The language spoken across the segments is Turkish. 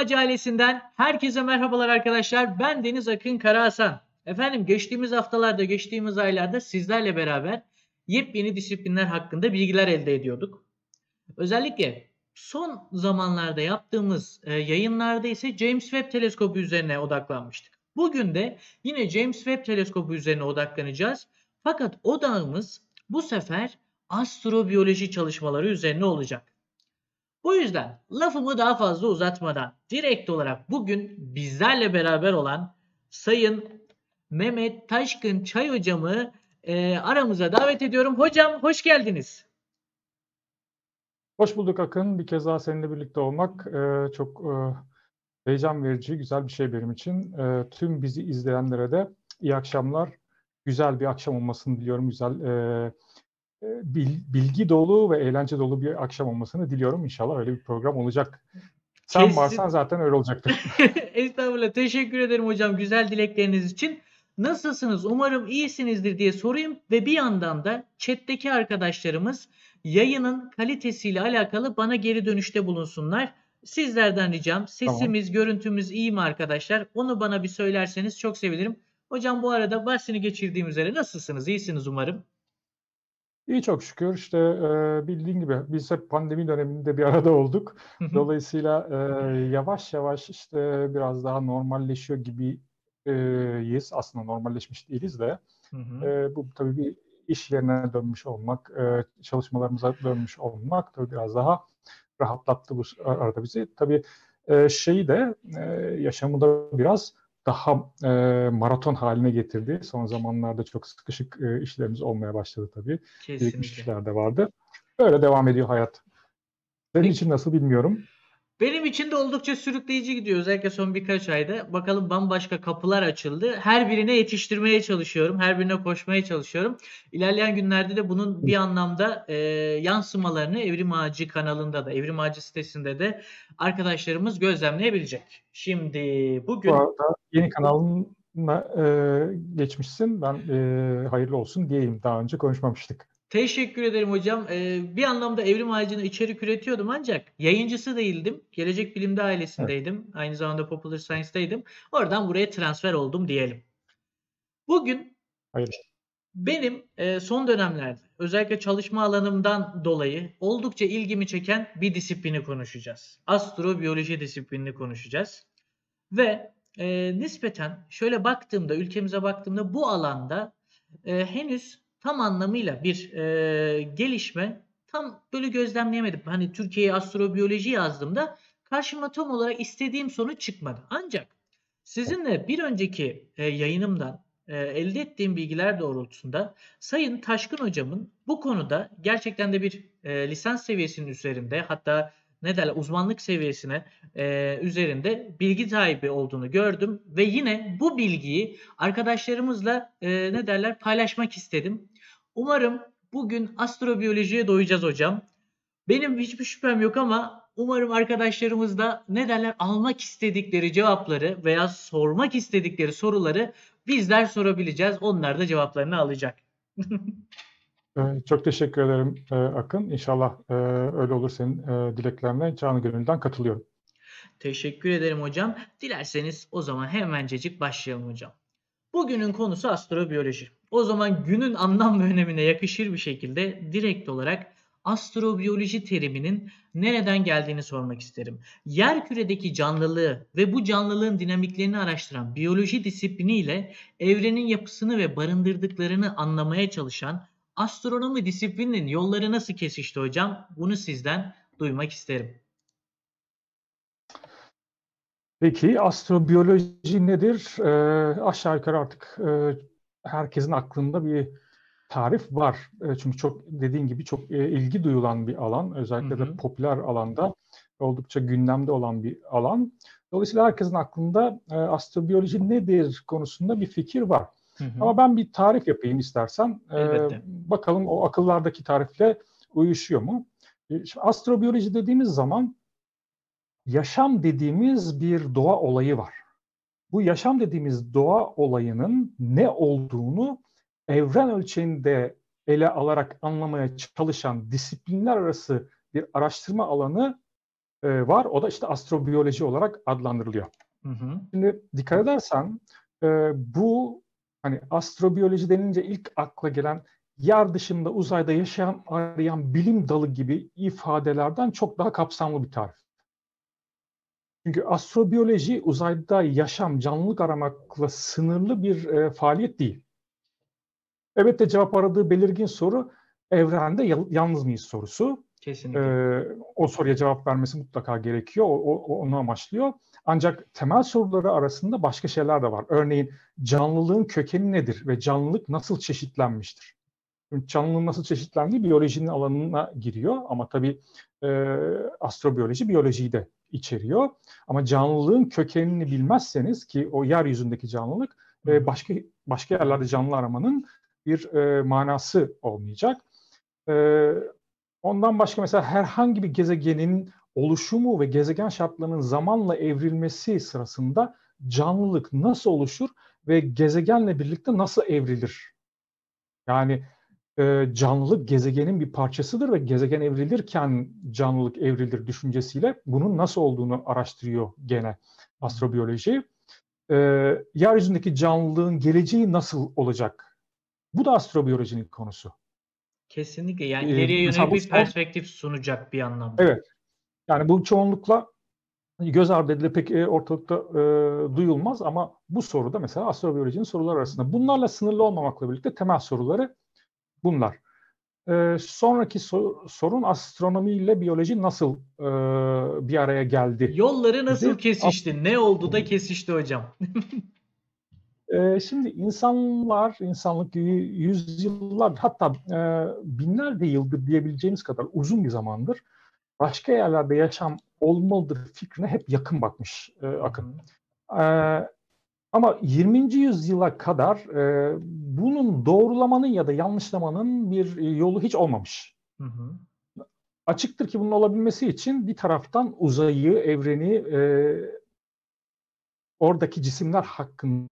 Ağacı ailesinden herkese merhabalar arkadaşlar. Ben Deniz Akın Karahasan. Efendim geçtiğimiz haftalarda, geçtiğimiz aylarda sizlerle beraber yepyeni disiplinler hakkında bilgiler elde ediyorduk. Özellikle son zamanlarda yaptığımız e, yayınlarda ise James Webb Teleskobu üzerine odaklanmıştık. Bugün de yine James Webb Teleskobu üzerine odaklanacağız. Fakat odağımız bu sefer astrobiyoloji çalışmaları üzerine olacak. Bu yüzden lafımı daha fazla uzatmadan direkt olarak bugün bizlerle beraber olan Sayın Mehmet Taşkın Çay hocamı e, aramıza davet ediyorum. Hocam hoş geldiniz. Hoş bulduk Akın. Bir kez daha seninle birlikte olmak e, çok e, heyecan verici, güzel bir şey benim için. E, tüm bizi izleyenlere de iyi akşamlar, güzel bir akşam olmasını diliyorum. Güzel, e, bilgi dolu ve eğlence dolu bir akşam olmasını diliyorum. İnşallah öyle bir program olacak. Sen Kesin... varsan zaten öyle olacaktır. Estağfurullah. Teşekkür ederim hocam güzel dilekleriniz için. Nasılsınız? Umarım iyisinizdir diye sorayım ve bir yandan da chat'teki arkadaşlarımız yayının kalitesiyle alakalı bana geri dönüşte bulunsunlar. Sizlerden ricam sesimiz, tamam. görüntümüz iyi mi arkadaşlar? Onu bana bir söylerseniz çok sevinirim. Hocam bu arada bahsini geçirdiğim üzere nasılsınız? İyisiniz umarım. İyi çok şükür. İşte e, bildiğin gibi biz hep pandemi döneminde bir arada olduk. Dolayısıyla e, yavaş yavaş işte biraz daha normalleşiyor gibiyiz. Aslında normalleşmiş değiliz de. E, bu tabii bir iş yerine dönmüş olmak, e, çalışmalarımıza dönmüş olmak tabii biraz daha rahatlattı bu arada bizi. Tabii e, şeyi de e, yaşamı da biraz daha e, maraton haline getirdi. Son zamanlarda çok sıkışık e, işlerimiz olmaya başladı tabii. Kesinlikle. Birikmiş işler de vardı. Böyle devam ediyor hayat. Senin Peki. için nasıl bilmiyorum. Benim için de oldukça sürükleyici gidiyor özellikle son birkaç ayda. Bakalım bambaşka kapılar açıldı. Her birine yetiştirmeye çalışıyorum. Her birine koşmaya çalışıyorum. İlerleyen günlerde de bunun bir anlamda e, yansımalarını Evrim Ağacı kanalında da, Evrim Ağacı sitesinde de arkadaşlarımız gözlemleyebilecek. Şimdi bugün... Bu arada yeni kanalına e, geçmişsin. Ben e, hayırlı olsun diyeyim. Daha önce konuşmamıştık. Teşekkür ederim hocam. Ee, bir anlamda Evrim Ağacı'nı içerik üretiyordum ancak yayıncısı değildim. Gelecek Bilim'de ailesindeydim. Evet. Aynı zamanda Popular Science'daydım. Oradan buraya transfer oldum diyelim. Bugün Hayır. benim e, son dönemlerde özellikle çalışma alanımdan dolayı oldukça ilgimi çeken bir disiplini konuşacağız. Astrobiyoloji disiplinini konuşacağız. Ve e, nispeten şöyle baktığımda, ülkemize baktığımda bu alanda e, henüz tam anlamıyla bir e, gelişme tam böyle gözlemleyemedim. Hani Türkiye'ye astrobiyoloji yazdığımda karşıma tam olarak istediğim sonuç çıkmadı. Ancak sizinle bir önceki e, yayınımdan e, elde ettiğim bilgiler doğrultusunda Sayın Taşkın hocamın bu konuda gerçekten de bir e, lisans seviyesinin üzerinde hatta ne derler uzmanlık seviyesine e, üzerinde bilgi sahibi olduğunu gördüm ve yine bu bilgiyi arkadaşlarımızla e, ne derler paylaşmak istedim. Umarım bugün astrobiyolojiye doyacağız hocam. Benim hiçbir şüphem yok ama umarım arkadaşlarımız da ne derler almak istedikleri cevapları veya sormak istedikleri soruları bizler sorabileceğiz. Onlar da cevaplarını alacak. Ee, çok teşekkür ederim e, Akın. İnşallah e, öyle olur senin e, dileklerine canı gönülden katılıyorum. Teşekkür ederim hocam. Dilerseniz o zaman hemencecik başlayalım hocam. Bugünün konusu astrobiyoloji. O zaman günün anlam ve önemine yakışır bir şekilde direkt olarak astrobiyoloji teriminin nereden geldiğini sormak isterim. Yer küredeki canlılığı ve bu canlılığın dinamiklerini araştıran biyoloji disiplini ile evrenin yapısını ve barındırdıklarını anlamaya çalışan astronomi disiplininin yolları nasıl kesişti hocam? Bunu sizden duymak isterim. Peki astrobiyoloji nedir? Ee, aşağı yukarı artık e, herkesin aklında bir tarif var. E, çünkü çok dediğin gibi çok e, ilgi duyulan bir alan. Özellikle hı hı. de popüler alanda oldukça gündemde olan bir alan. Dolayısıyla herkesin aklında e, astrobiyoloji nedir konusunda bir fikir var. Hı hı. Ama ben bir tarif yapayım istersen. E, bakalım o akıllardaki tarifle uyuşuyor mu? Şimdi astrobiyoloji dediğimiz zaman yaşam dediğimiz bir doğa olayı var. Bu yaşam dediğimiz doğa olayının ne olduğunu evren ölçeğinde ele alarak anlamaya çalışan disiplinler arası bir araştırma alanı e, var. O da işte astrobiyoloji olarak adlandırılıyor. Hı hı. Şimdi dikkat edersen e, bu hani astrobiyoloji denince ilk akla gelen yer dışında uzayda yaşam arayan bilim dalı gibi ifadelerden çok daha kapsamlı bir tarif. Çünkü astrobiyoloji uzayda yaşam, canlılık aramakla sınırlı bir e, faaliyet değil. Evet de cevap aradığı belirgin soru evrende yal- yalnız mıyız sorusu. Kesinlikle. Ee, o soruya cevap vermesi mutlaka gerekiyor. O, o- onu amaçlıyor. Ancak temel soruları arasında başka şeyler de var. Örneğin canlılığın kökeni nedir ve canlılık nasıl çeşitlenmiştir? Canlılığın nasıl çeşitlendiği biyolojinin alanına giriyor ama tabii e, astrobiyoloji biyolojiyi de içeriyor. Ama canlılığın kökenini bilmezseniz ki o yeryüzündeki canlılık e, başka başka yerlerde canlı aramanın bir e, manası olmayacak. E, ondan başka mesela herhangi bir gezegenin oluşumu ve gezegen şartlarının zamanla evrilmesi sırasında canlılık nasıl oluşur ve gezegenle birlikte nasıl evrilir? Yani e, canlılık gezegenin bir parçasıdır ve gezegen evrilirken canlılık evrilir düşüncesiyle bunun nasıl olduğunu araştırıyor gene astrobiyoloji. E, yeryüzündeki canlılığın geleceği nasıl olacak? Bu da astrobiyolojinin konusu. Kesinlikle. Yani Ee, ileriye yönelik bu bir perspektif sunacak bir anlamda. Evet. Yani bu çoğunlukla göz ardı edilir pek e, ortalıkta e, duyulmaz ama bu soruda mesela astrobiyolojinin sorular arasında. Bunlarla sınırlı olmamakla birlikte temel soruları bunlar. E, sonraki so- sorun astronomi ile biyoloji nasıl e, bir araya geldi? Yolları nasıl kesişti? Ne oldu da kesişti hocam? E, şimdi insanlar, insanlık yüzyıllar hatta e, binlerce yıldır diyebileceğimiz kadar uzun bir zamandır başka yerlerde yaşam olmalıdır fikrine hep yakın bakmış e, Akın. Hı. Ama 20. yüzyıla kadar e, bunun doğrulamanın ya da yanlışlamanın bir e, yolu hiç olmamış. Hı hı. Açıktır ki bunun olabilmesi için bir taraftan uzayı, evreni, e, oradaki cisimler hakkında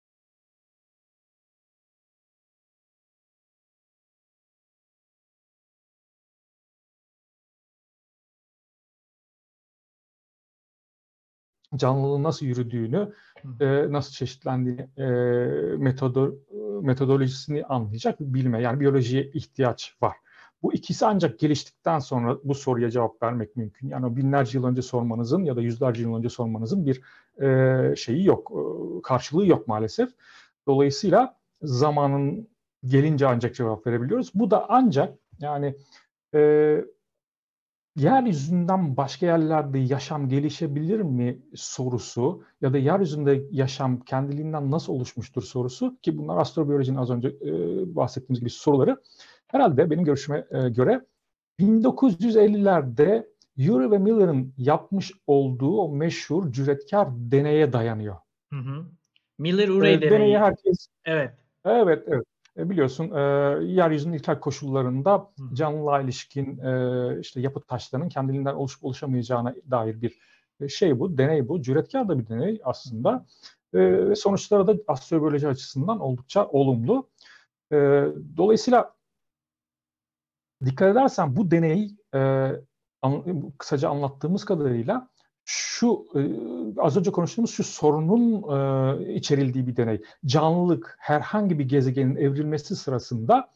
canlılığın nasıl yürüdüğünü, e, nasıl çeşitlendiği e, metodo, metodolojisini anlayacak bir bilime yani biyolojiye ihtiyaç var. Bu ikisi ancak geliştikten sonra bu soruya cevap vermek mümkün. Yani binlerce yıl önce sormanızın ya da yüzlerce yıl önce sormanızın bir e, şeyi yok, e, karşılığı yok maalesef. Dolayısıyla zamanın gelince ancak cevap verebiliyoruz. Bu da ancak yani e, yeryüzünden başka yerlerde yaşam gelişebilir mi sorusu ya da yeryüzünde yaşam kendiliğinden nasıl oluşmuştur sorusu ki bunlar astrobiyolojinin az önce e, bahsettiğimiz gibi soruları herhalde benim görüşüme e, göre 1950'lerde Urey ve Miller'ın yapmış olduğu o meşhur cüretkar deneye dayanıyor. Hı hı. Miller-Urey E, deneyi. deneyi herkes Evet. Evet, evet. E, biliyorsun e, yeryüzünün ilkel koşullarında canlılığa ilişkin e, işte yapı taşlarının kendiliğinden oluşup oluşamayacağına dair bir e, şey bu, deney bu. Cüretkar da bir deney aslında. E, ve sonuçları da astrobiyoloji açısından oldukça olumlu. E, dolayısıyla dikkat edersen bu deney e, an- kısaca anlattığımız kadarıyla şu e, az önce konuştuğumuz şu sorunun e, içerildiği bir deney. Canlılık herhangi bir gezegenin evrilmesi sırasında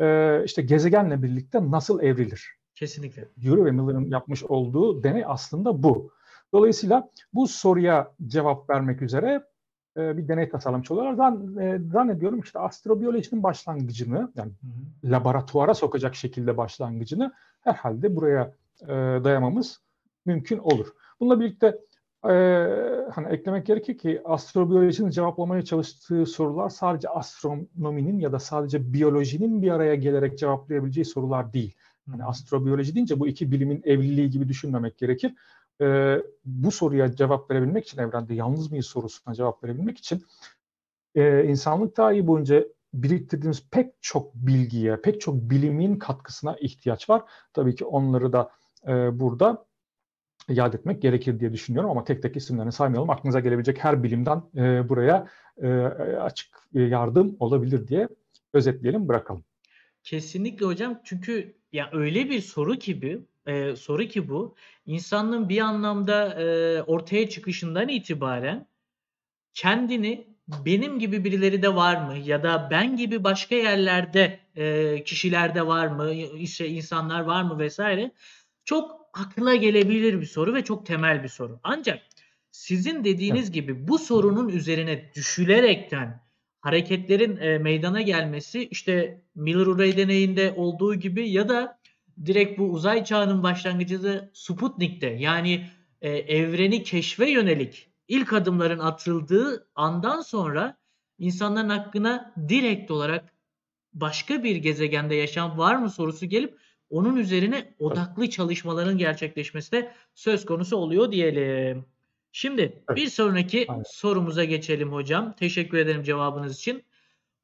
e, işte gezegenle birlikte nasıl evrilir? Kesinlikle. Urey ve Miller'ın yapmış olduğu deney aslında bu. Dolayısıyla bu soruya cevap vermek üzere bir deney tasarlamış oluyorlar. Zan, zannediyorum işte astrobiyolojinin başlangıcını yani Hı hı. laboratuvara sokacak şekilde başlangıcını herhalde buraya e, dayamamız mümkün olur. Bununla birlikte e, hani eklemek gerekir ki astrobiyolojinin cevaplamaya çalıştığı sorular sadece astronominin ya da sadece biyolojinin bir araya gelerek cevaplayabileceği sorular değil. Hı. astrobiyoloji deyince bu iki bilimin evliliği gibi düşünmemek gerekir. E, bu soruya cevap verebilmek için evrende yalnız mıyız sorusuna cevap verebilmek için e, insanlık tarihi boyunca biriktirdiğimiz pek çok bilgiye, pek çok bilimin katkısına ihtiyaç var. Tabii ki onları da e, burada yad etmek gerekir diye düşünüyorum ama tek tek isimlerini saymayalım. Aklınıza gelebilecek her bilimden e, buraya e, açık yardım olabilir diye özetleyelim, bırakalım. Kesinlikle hocam. Çünkü ya öyle bir soru ki bu e, soru ki bu. İnsanlığın bir anlamda e, ortaya çıkışından itibaren kendini benim gibi birileri de var mı ya da ben gibi başka yerlerde e, kişilerde var mı işte insanlar var mı vesaire çok akla gelebilir bir soru ve çok temel bir soru. Ancak sizin dediğiniz gibi bu sorunun üzerine düşülerekten hareketlerin e, meydana gelmesi işte Miller-Urey deneyinde olduğu gibi ya da direkt bu uzay çağının başlangıcı Sputnik'te yani e, evreni keşfe yönelik ilk adımların atıldığı andan sonra insanların hakkına direkt olarak başka bir gezegende yaşam var mı sorusu gelip onun üzerine odaklı çalışmaların gerçekleşmesi de söz konusu oluyor diyelim. Şimdi Evet. bir sonraki Aynen. sorumuza geçelim hocam. Teşekkür ederim cevabınız için.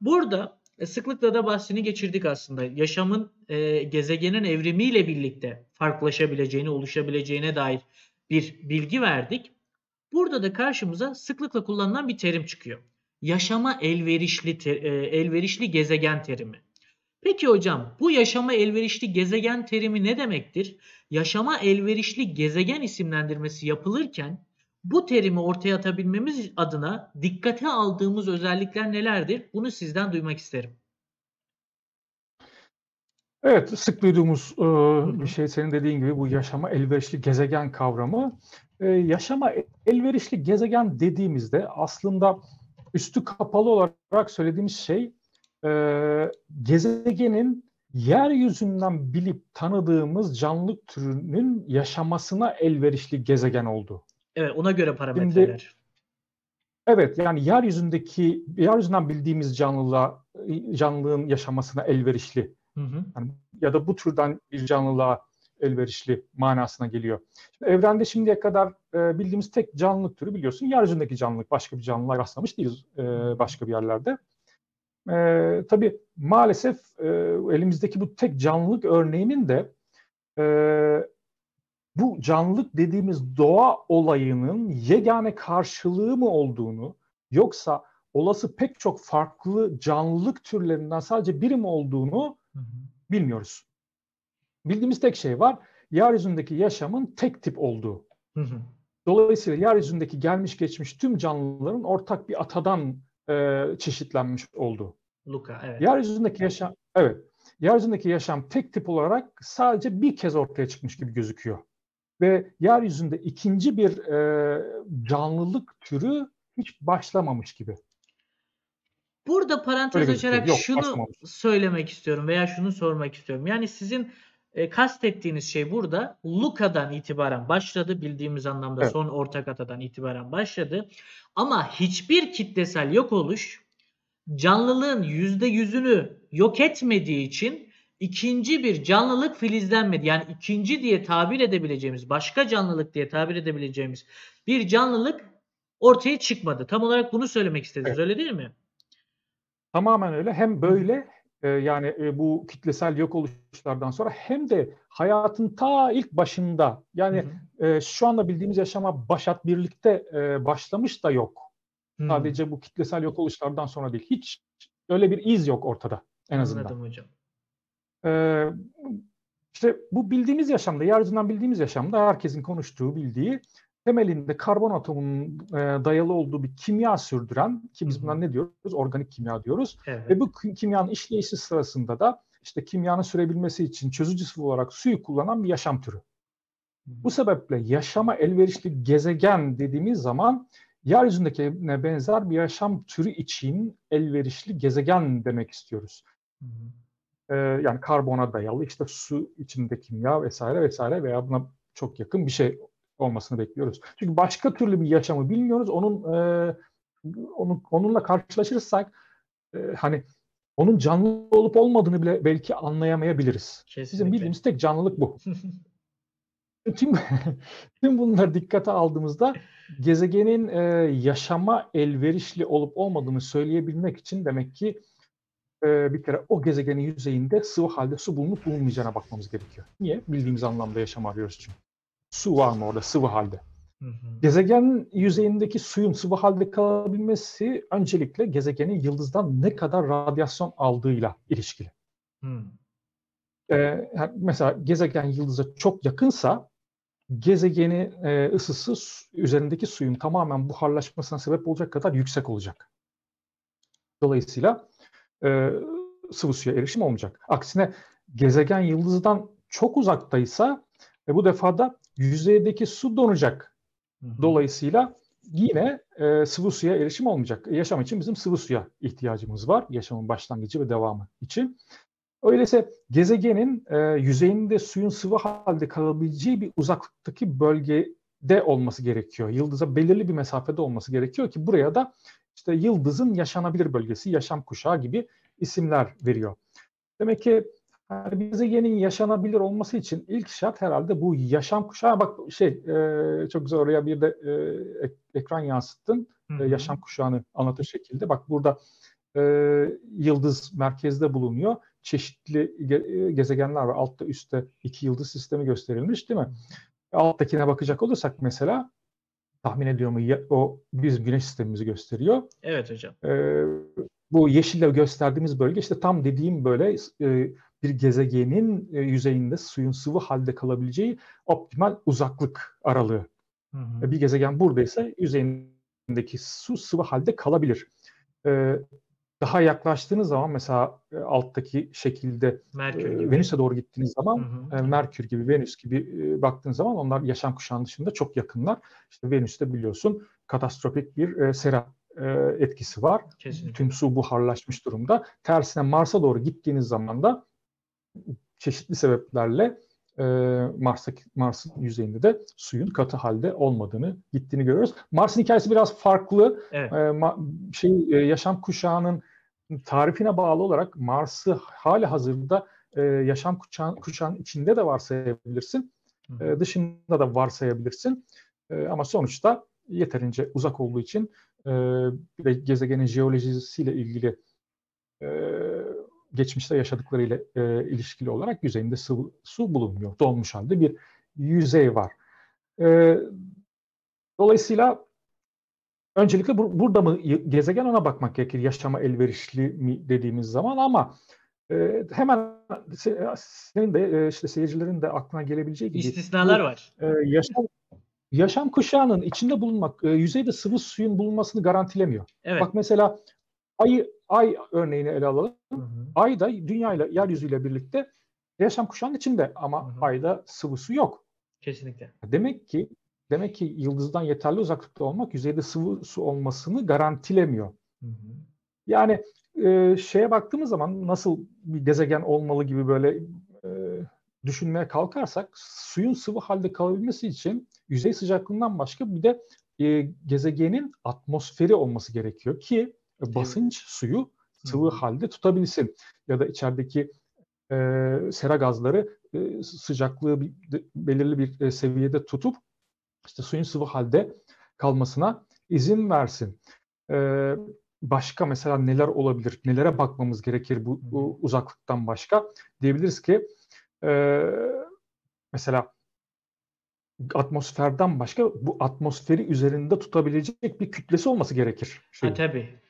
Burada e, sıklıkla da bahsini geçirdik aslında. Yaşamın e, gezegenin evrimiyle birlikte farklılaşabileceğini, oluşabileceğine dair bir bilgi verdik. Burada da karşımıza sıklıkla kullanılan bir terim çıkıyor. Yaşama elverişli te- e, elverişli gezegen terimi. Peki hocam bu yaşama elverişli gezegen terimi ne demektir? Yaşama elverişli gezegen isimlendirmesi yapılırken bu terimi ortaya atabilmemiz adına dikkate aldığımız özellikler nelerdir? Bunu sizden duymak isterim. Evet, sık duyduğumuz e, bir şey senin dediğin gibi bu yaşama elverişli gezegen kavramı. E, yaşama elverişli gezegen dediğimizde aslında üstü kapalı olarak söylediğimiz şey e, gezegenin yeryüzünden bilip tanıdığımız canlılık türünün yaşamasına elverişli gezegen olduğu. Evet ona göre parametreler. Evet, yani yeryüzündeki yeryüzünden bildiğimiz canlılığa canlılığın yaşamasına elverişli Hı hı. Yani ya da bu türden bir canlılığa elverişli manasına geliyor. Şimdi evrende şimdiye kadar e, bildiğimiz tek canlılık türü biliyorsun yeryüzündeki canlılık. Başka bir canlılığa rastlamış değiliz e, başka bir yerlerde. E, tabii maalesef e, elimizdeki bu tek canlılık örneğinin de e, bu canlılık dediğimiz doğa olayının yegane karşılığı mı olduğunu yoksa olası pek çok farklı canlılık türlerinden sadece biri mi olduğunu Hı hı. bilmiyoruz. Bildiğimiz tek şey var. Yeryüzündeki yaşamın tek tip olduğu. Hı hı. Dolayısıyla yeryüzündeki gelmiş geçmiş tüm canlıların ortak bir atadan e, çeşitlenmiş olduğu. Luka evet. Yeryüzündeki yaşam, evet. Yeryüzündeki yaşam tek tip olarak sadece bir kez ortaya çıkmış gibi gözüküyor. Ve yeryüzünde ikinci bir e, canlılık türü hiç başlamamış gibi. Burada parantez Öyle açarak Yok, şunu başlamamış. söylemek istiyorum veya şunu sormak istiyorum. Yani sizin e, kastettiğiniz şey burada Luka'dan itibaren başladı. Bildiğimiz anlamda Evet. son ortak atadan itibaren başladı. Ama hiçbir kitlesel yok oluş canlılığın yüzde yüzünü yok etmediği için ikinci bir canlılık filizlenmedi. Yani ikinci diye tabir edebileceğimiz, başka canlılık diye tabir edebileceğimiz bir canlılık ortaya çıkmadı. Tam olarak bunu söylemek istediniz, öyle değil mi? Tamamen öyle. Hem böyle yani e, bu kitlesel yok oluşlardan sonra hem de hayatın ta ilk başında yani Hı hı. e, şu anda bildiğimiz yaşama başat birlikte e, başlamış da yok. Hmm, Sadece bu kitlesel yok oluşlardan sonra değil. Hiç öyle bir iz yok ortada en azından. Anladım hocam. Ee, işte bu bildiğimiz yaşamda, yeryüzünden bildiğimiz yaşamda herkesin konuştuğu, bildiği temelinde karbon atomunun e, dayalı olduğu bir kimya sürdüren ki biz buna ne diyoruz? Organik kimya diyoruz. Evet. Ve bu ki- kimyanın işleyişi sırasında da işte kimyanın sürebilmesi için çözücü sıvı olarak suyu kullanan bir yaşam türü. Bu sebeple yaşama elverişli gezegen dediğimiz zaman yeryüzündekine benzer bir yaşam türü için elverişli gezegen demek istiyoruz. Hı hı. Ee, yani karbona dayalı işte su içinde kimya vesaire vesaire veya buna çok yakın bir şey olmasını bekliyoruz. Çünkü başka türlü bir yaşamı bilmiyoruz. Onun e, onun onunla karşılaşırsak e, hani onun canlı olup olmadığını bile belki anlayamayabiliriz. Bizim Kesinlikle. bildiğimiz tek canlılık bu. Tüm, tüm bunları dikkate aldığımızda gezegenin e, yaşama elverişli olup olmadığını söyleyebilmek için demek ki e, bir kere o gezegenin yüzeyinde sıvı halde su bulunup bulunmayacağına bakmamız gerekiyor. Niye? Bildiğimiz anlamda yaşam arıyoruz çünkü. Su var mı orada sıvı halde? Hı hı. Gezegenin yüzeyindeki suyun sıvı halde kalabilmesi öncelikle gezegenin yıldızdan ne kadar radyasyon aldığıyla ilişkili. Hı. e, yani mesela gezegen yıldıza çok yakınsa gezegeni e, ısısı üzerindeki suyun tamamen buharlaşmasına sebep olacak kadar yüksek olacak. Dolayısıyla e, sıvı suya erişim olmayacak. Aksine gezegen yıldızdan çok uzaktaysa e, bu defa da yüzeydeki su donacak. Hı hı. Dolayısıyla yine e, sıvı suya erişim olmayacak. Yaşam için bizim sıvı suya ihtiyacımız var. Yaşamın başlangıcı ve devamı için. Öyleyse gezegenin e, yüzeyinde suyun sıvı halde kalabileceği bir uzaklıktaki bölgede olması gerekiyor. Yıldıza belirli bir mesafede olması gerekiyor ki buraya da işte yıldızın yaşanabilir bölgesi, yaşam kuşağı gibi isimler veriyor. Demek ki yani bir gezegenin yaşanabilir olması için ilk şart herhalde bu yaşam kuşağı. Bak şey e, çok güzel oraya bir de e, ek- ekran yansıttın. E, yaşam kuşağını anlatır şekilde. Bak burada e, yıldız merkezde bulunuyor. Çeşitli ge- e, gezegenler var. Altta üstte iki yıldız sistemi gösterilmiş değil mi? Alttakine bakacak olursak mesela tahmin ediyorum ya- o bizim güneş sistemimizi gösteriyor. Evet hocam. Ee, bu yeşille gösterdiğimiz bölge işte tam dediğim böyle e, bir gezegenin e, yüzeyinde suyun sıvı halde kalabileceği optimal uzaklık aralığı. Hı hı. Bir gezegen buradaysa yüzeyindeki su sıvı halde kalabilir. Ee, daha yaklaştığınız zaman mesela e, alttaki şekilde e. Venüs'e doğru gittiğiniz zaman Hı hı. e, Merkür gibi, Venüs gibi e, baktığınız zaman onlar yaşam kuşağının dışında çok yakınlar. İşte Venüs'te biliyorsun katastrofik bir e, sera e, etkisi var. Kesinlikle. Tüm su buharlaşmış durumda. Tersine Mars'a doğru gittiğiniz zaman da çeşitli sebeplerle e, Mars'taki Mars'ın yüzeyinde de suyun katı halde olmadığını gittiğini görüyoruz. Mars'ın hikayesi biraz farklı. Evet. E, ma- şey e, yaşam kuşağının tarifine bağlı olarak Mars'ı hali hazırda e, yaşam kuşağın, kuşağın içinde de varsayabilirsin. Hı. E, dışında da varsayabilirsin. E, ama sonuçta yeterince uzak olduğu için e, bir de gezegenin jeolojisiyle ilgili e, geçmişte yaşadıklarıyla e, ilişkili olarak yüzeyinde sıvı, su bulunmuyor. Donmuş halde bir yüzey var. E, dolayısıyla öncelikle bu- burada mı gezegen ona bakmak gerekir. Yaşama elverişli mi dediğimiz zaman ama e, hemen se- senin de e, işte seyircilerin de aklına gelebileceği gibi İstisnalar bu- var. e, yaşam yaşam kuşağının içinde bulunmak, e, yüzeyde sıvı suyun bulunmasını garantilemiyor. Evet. Bak mesela ay ay örneğini ele alalım. Hı hı. Ay da dünya ile yeryüzüyle birlikte yaşam kuşağının içinde ama Hı hı. ayda sıvı su yok. Kesinlikle. Demek ki demek ki yıldızdan yeterli uzaklıkta olmak yüzeyde sıvı su olmasını garantilemiyor. Hı hı. Yani e, şeye baktığımız zaman nasıl bir gezegen olmalı gibi böyle e, düşünmeye kalkarsak suyun sıvı halde kalabilmesi için yüzey sıcaklığından başka bir de e, gezegenin atmosferi olması gerekiyor ki basınç suyu sıvı Hı halde tutabilsin ya da içerideki e, sera gazları e, sıcaklığı bir- de- belirli bir e, seviyede tutup işte suyun sıvı halde kalmasına izin versin. E, başka mesela neler olabilir? Nelere bakmamız gerekir bu, bu uzaklıktan başka? Diyebiliriz ki e, mesela atmosferden başka bu atmosferi üzerinde tutabilecek bir kütlesi olması gerekir. Şeyin. Ha tabii.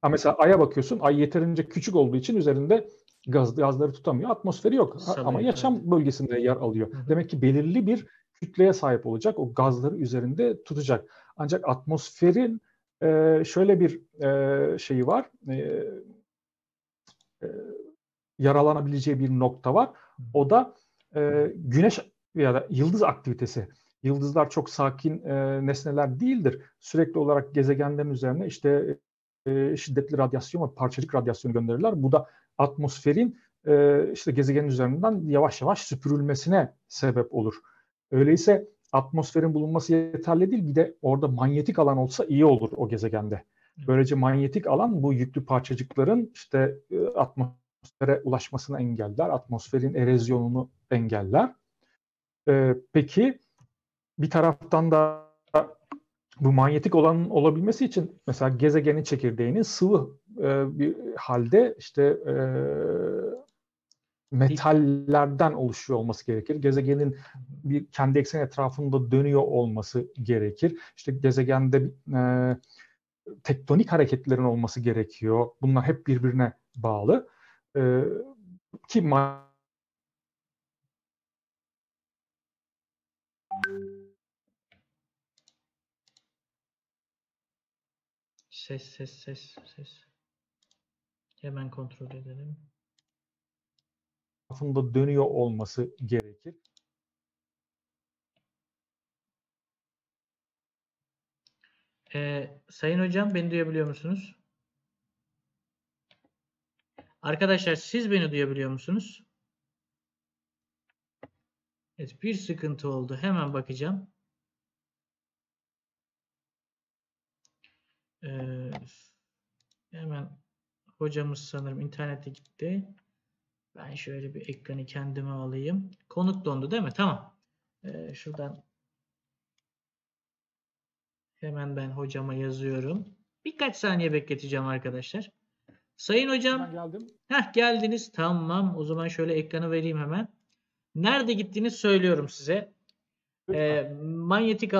Ha mesela Ay'a bakıyorsun. Ay yeterince küçük olduğu için üzerinde gaz, gazları tutamıyor. Atmosferi yok. Salıyor, Ama yaşam bölgesinde yer alıyor. Hı hı. Demek ki belirli bir kütleye sahip olacak. O gazları üzerinde tutacak. Ancak atmosferin e, şöyle bir e, şeyi var. E, e, yaralanabileceği bir nokta var. O da e, güneş ya da yıldız aktivitesi. Yıldızlar çok sakin e, nesneler değildir. Sürekli olarak gezegenlerin üzerine işte e, şiddetli radyasyon ve parçacık radyasyonu gönderirler. Bu da atmosferin e, işte gezegenin üzerinden yavaş yavaş süpürülmesine sebep olur. Öyleyse atmosferin bulunması yeterli değil. Bir de orada manyetik alan olsa iyi olur o gezegende. Böylece manyetik alan bu yüklü parçacıkların işte e, atmosfere ulaşmasını engeller. Atmosferin erozyonunu engeller. E, peki bir taraftan da bu manyetik olanın olabilmesi için mesela gezegenin çekirdeğinin sıvı e, bir halde işte e, metallerden oluşuyor olması gerekir. Gezegenin bir kendi ekseni etrafında dönüyor olması gerekir. İşte gezegende e, tektonik hareketlerin olması gerekiyor. Bunlar hep birbirine bağlı. E, ki ma- Ses ses ses ses. Hemen kontrol edelim. etrafında dönüyor olması gerekir. Ee, Sayın hocam beni duyabiliyor musunuz? Arkadaşlar siz beni duyabiliyor musunuz? Evet bir sıkıntı oldu. Hemen bakacağım. Ee, hemen hocamız sanırım internete gitti. Ben şöyle bir ekranı kendime alayım. Konuk dondu değil mi? Tamam. Ee, şuradan hemen ben hocama yazıyorum. Birkaç saniye bekleteceğim arkadaşlar. Sayın hocam. Ben geldim. Heh geldiniz. Tamam. O zaman şöyle ekranı vereyim hemen. Nerede gittiğini söylüyorum size. Ee, manyetik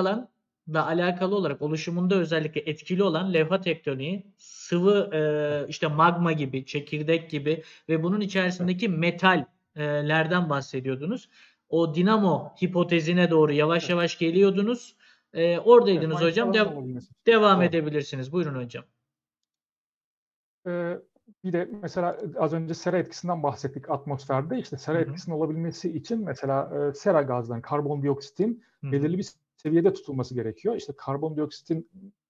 alanla alakalı olarak oluşumunda özellikle etkili olan levha tektoniği, sıvı e, işte magma gibi, çekirdek gibi ve bunun içerisindeki metallerden bahsediyordunuz. O dinamo hipotezine doğru yavaş yavaş geliyordunuz. Ee, oradaydınız Evet, hocam. için. devam Doğru. edebilirsiniz. Buyurun hocam. Ee, bir de mesela az önce sera etkisinden bahsettik atmosferde. İşte sera Hı hı. etkisinin olabilmesi için mesela e, sera gazlarının karbondioksitin Hı hı. belirli bir seviyede tutulması gerekiyor. İşte karbondioksitin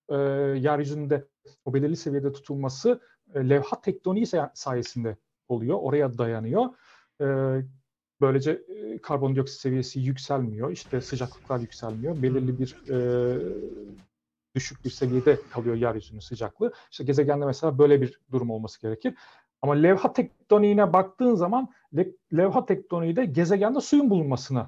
e, yeryüzünde o belirli seviyede tutulması e, levha tektoniği say- sayesinde oluyor. Oraya dayanıyor. E, böylece e, karbondioksit seviyesi yükselmiyor. İşte sıcaklıklar yükselmiyor. Belirli bir e, düşük bir seviyede kalıyor yeryüzünün sıcaklığı. İşte gezegende mesela böyle bir durum olması gerekir. Ama levha tektoniğine baktığın zaman le- levha tektoniği de gezegende suyun bulunmasını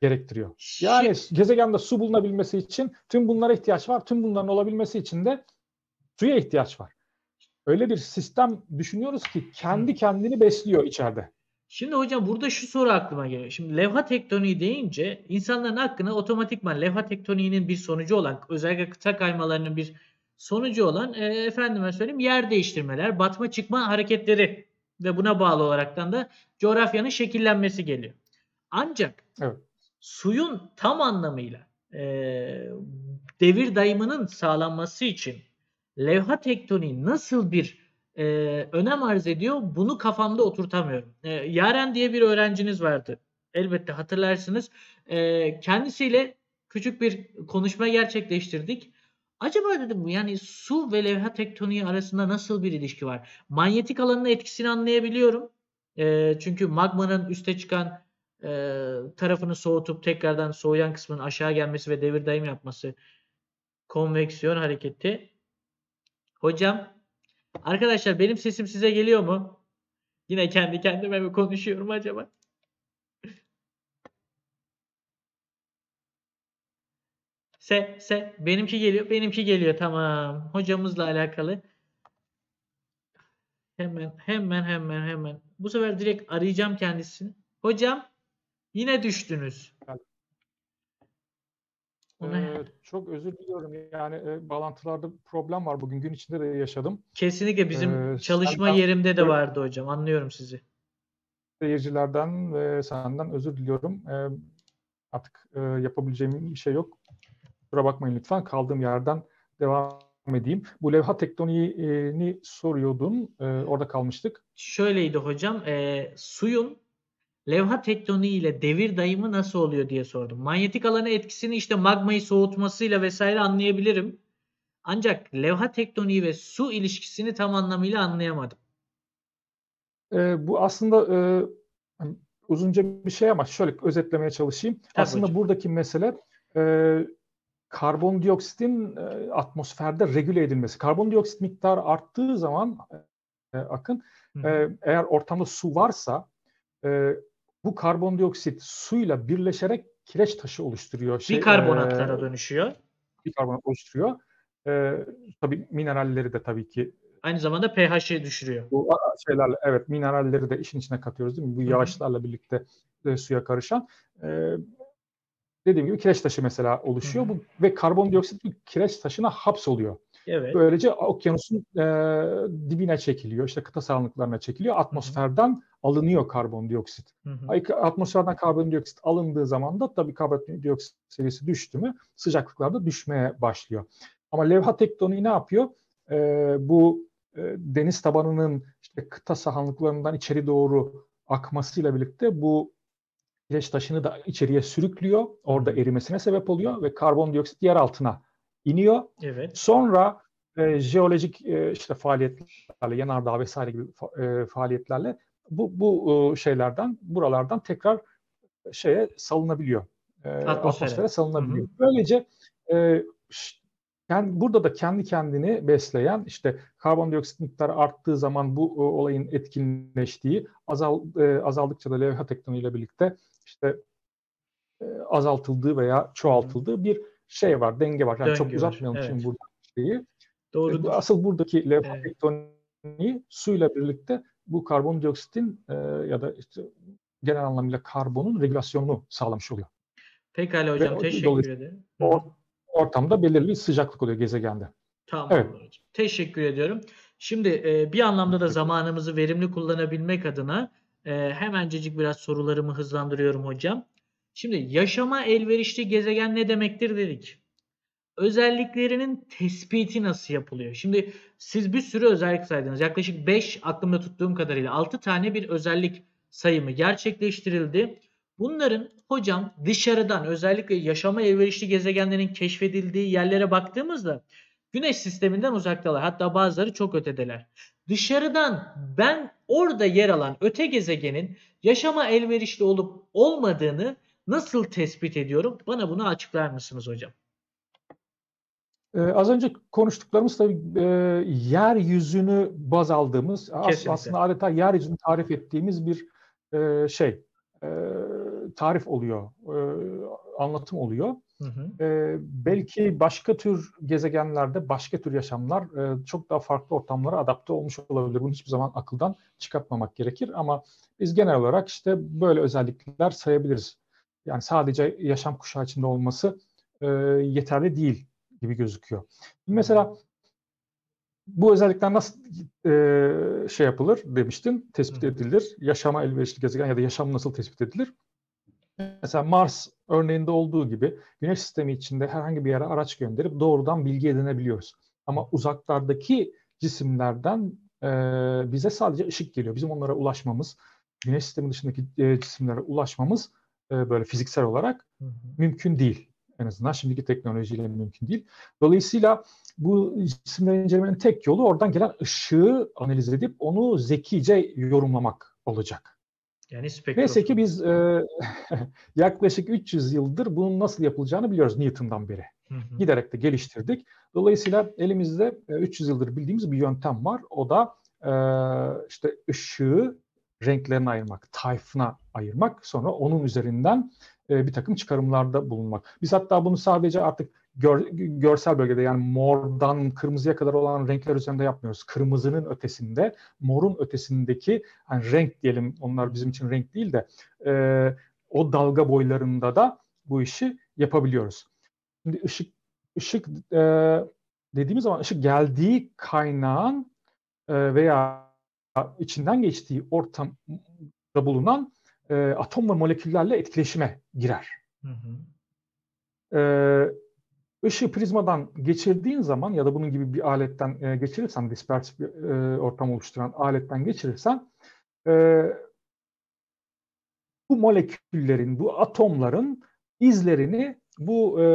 gerektiriyor. Yani gezegende su bulunabilmesi için tüm bunlara ihtiyaç var. Tüm bunların olabilmesi için de suya ihtiyaç var. Öyle bir sistem düşünüyoruz ki kendi kendini besliyor içeride. Şimdi hocam burada şu soru aklıma geliyor. Şimdi levha tektoniği deyince insanların aklına otomatikman levha tektoniğinin bir sonucu olan özellikle kıta kaymalarının bir sonucu olan e, efendime söyleyeyim yer değiştirmeler, batma çıkma hareketleri ve buna bağlı olaraktan da coğrafyanın şekillenmesi geliyor. Ancak Evet. Suyun tam anlamıyla e, devir dayımının sağlanması için levha tektoniği nasıl bir e, önem arz ediyor bunu kafamda oturtamıyorum. E, Yaren diye bir öğrenciniz vardı. Elbette hatırlarsınız. E, kendisiyle küçük bir konuşma gerçekleştirdik. Acaba dedim yani su ve levha tektoniği arasında nasıl bir ilişki var? Manyetik alanın etkisini anlayabiliyorum. E, çünkü magmanın üste çıkan e, tarafını soğutup tekrardan soğuyan kısmının aşağı gelmesi ve devir daim yapması konveksiyon hareketi. Hocam arkadaşlar benim sesim size geliyor mu? Yine kendi kendime mi konuşuyorum acaba? Se se benimki geliyor. Benimki geliyor. Tamam. Hocamızla alakalı. Hemen hemen hemen hemen. Bu sefer direkt arayacağım kendisini. Hocam yine düştünüz. Ee, çok özür diliyorum. Yani e, bağlantılarda problem var. Bugün gün içinde de yaşadım. Kesinlikle bizim Ee, çalışma senden- yerimde de vardı hocam. Anlıyorum sizi. Seyircilerden ve senden özür diliyorum. Ee, artık e, yapabileceğim bir şey yok. Kusura bakmayın lütfen. Kaldığım yerden devam edeyim. Bu levha tektoniğini soruyordun. Ee, orada kalmıştık. Şöyleydi hocam. e, suyun levha tektoniği ile devir dayımı nasıl oluyor diye sordum. Manyetik alanı etkisini işte magmayı soğutmasıyla vesaire anlayabilirim. Ancak levha tektoniği ve su ilişkisini tam anlamıyla anlayamadım. Ee, bu aslında e, hani uzunca bir şey ama şöyle özetlemeye çalışayım. aslında hocam. buradaki mesele e, karbondioksitin e, atmosferde regüle edilmesi. Karbondioksit miktarı arttığı zaman e, akın Hı hı. e, eğer ortamda su varsa e, bu karbondioksit suyla birleşerek kireç taşı oluşturuyor. Şey, Bikarbonatlara e, dönüşüyor. bikarbonat oluşturuyor. E, tabii mineralleri de tabii ki Aynı zamanda pH'i düşürüyor. bu şeylerle evet mineralleri de işin içine katıyoruz değil mi? Bu yağışlarla birlikte e, suya karışan. E, dediğim gibi kireç taşı mesela oluşuyor. Hı hı. Bu ve karbondioksit bir kireç taşına hapsoluyor. Evet. Böylece okyanusun e, dibine çekiliyor, işte kıta sahanlıklarına çekiliyor. Atmosferden alınıyor karbondioksit. Hı hı. Ay- Atmosferden karbondioksit alındığı zaman da tabii karbondioksit seviyesi düştü mü sıcaklıklar da düşmeye başlıyor. Ama levha tektoniği ne yapıyor? Ee, bu e, deniz tabanının işte kıta sahanlıklarından içeri doğru akmasıyla birlikte bu kireç taşını da içeriye sürüklüyor. Orada erimesine sebep oluyor ve karbondioksit yer altına iniyor. Evet. Sonra e, jeolojik e, işte faaliyetlerle, yanardağ vesaire gibi fa- e, faaliyetlerle bu bu e, şeylerden, buralardan tekrar şeye salınabiliyor. E, atmosfere. salınabiliyor. Böylece e, yani burada da kendi kendini besleyen işte karbondioksit miktarı arttığı zaman bu e, olayın etkinleştiği azal e, azaldıkça da levha tektoniğiyle birlikte işte e, azaltıldığı veya çoğaltıldığı bir şey var, denge var. Yani çok Döngü var, uzatmayalım evet. şimdi burada şeyi. Doğrudur. E, Asıl buradaki levha Evet. suyla birlikte bu karbondioksitin e, ya da işte genel anlamıyla karbonun regülasyonunu sağlamış oluyor. Pekala hocam o- teşekkür ederim. O ortamda belirli sıcaklık oluyor gezegende. Tamam Evet. hocam. Teşekkür ediyorum. Şimdi e, bir anlamda da zamanımızı verimli kullanabilmek adına e, hemencecik biraz sorularımı hızlandırıyorum hocam. Şimdi yaşama elverişli gezegen ne demektir dedik. Özelliklerinin tespiti nasıl yapılıyor? Şimdi siz bir sürü özellik saydınız. Yaklaşık 5 aklımda tuttuğum kadarıyla 6 tane bir özellik sayımı gerçekleştirildi. Bunların hocam dışarıdan özellikle yaşama elverişli gezegenlerin keşfedildiği yerlere baktığımızda Güneş sisteminden uzaktalar. Hatta bazıları çok ötedeler. Dışarıdan ben orada yer alan öte gezegenin yaşama elverişli olup olmadığını nasıl tespit ediyorum? Bana bunu açıklar mısınız hocam? Ee, az önce konuştuklarımız tabii e, yeryüzünü baz aldığımız, Kesinlikle. aslında adeta yeryüzünü tarif ettiğimiz bir e, şey, e, tarif oluyor, e, anlatım oluyor. Hı hı. E, belki başka tür gezegenlerde, başka tür yaşamlar e, çok daha farklı ortamlara adapte olmuş olabilir. Bunu hiçbir zaman akıldan çıkartmamak gerekir ama biz genel olarak işte böyle özellikler sayabiliriz. Yani sadece yaşam kuşağı içinde olması e, yeterli değil gibi gözüküyor. Mesela bu özellikler nasıl e, şey yapılır demiştin, tespit edilir. Yaşama elverişli gezegen ya da yaşam nasıl tespit edilir? Mesela Mars örneğinde olduğu gibi Güneş sistemi içinde herhangi bir yere araç gönderip doğrudan bilgi edinebiliyoruz. Ama uzaklardaki cisimlerden e, bize sadece ışık geliyor. Bizim onlara ulaşmamız, Güneş sistemi dışındaki e, cisimlere ulaşmamız e, böyle fiziksel olarak Hı hı. mümkün değil. En azından şimdiki teknolojiyle mümkün değil. Dolayısıyla bu cisimleri incelemenin tek yolu oradan gelen ışığı analiz edip onu zekice yorumlamak olacak. Yani Neyse spektroskopi. ki biz e, yaklaşık 300 yıldır bunun nasıl yapılacağını biliyoruz Newton'dan beri. Hı hı. Giderek de geliştirdik. Dolayısıyla elimizde e, 300 yıldır bildiğimiz bir yöntem var. O da e, işte ışığı renklerine ayırmak, tayfına ayırmak. Sonra onun üzerinden e, bir takım çıkarımlarda bulunmak. Biz hatta bunu sadece artık gör- görsel bölgede yani mordan kırmızıya kadar olan renkler üzerinde yapmıyoruz. Kırmızının ötesinde, morun ötesindeki hani renk diyelim onlar bizim için renk değil de e, o dalga boylarında da bu işi yapabiliyoruz. Şimdi ışık ışık e, dediğimiz zaman ışık geldiği kaynağın e, veya içinden geçtiği ortamda bulunan e, atom ve moleküllerle etkileşime girer. Hı hı. Ee, ışığı prizmadan geçirdiğin zaman ya da bunun gibi bir aletten e, geçirirsen, dispersif bir e, ortam oluşturan aletten geçirirsen e, bu moleküllerin, bu atomların izlerini bu e,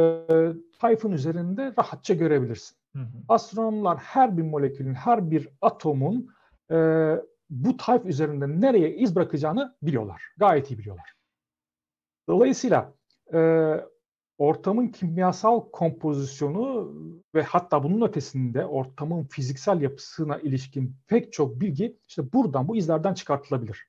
tayfın üzerinde rahatça görebilirsin. Hı hı. Astronomlar her bir molekülün, her bir atomun e, bu tayf üzerinde nereye iz bırakacağını biliyorlar. Gayet iyi biliyorlar. Dolayısıyla e, ortamın kimyasal kompozisyonu ve hatta bunun ötesinde ortamın fiziksel yapısına ilişkin pek çok bilgi işte buradan, bu izlerden çıkartılabilir.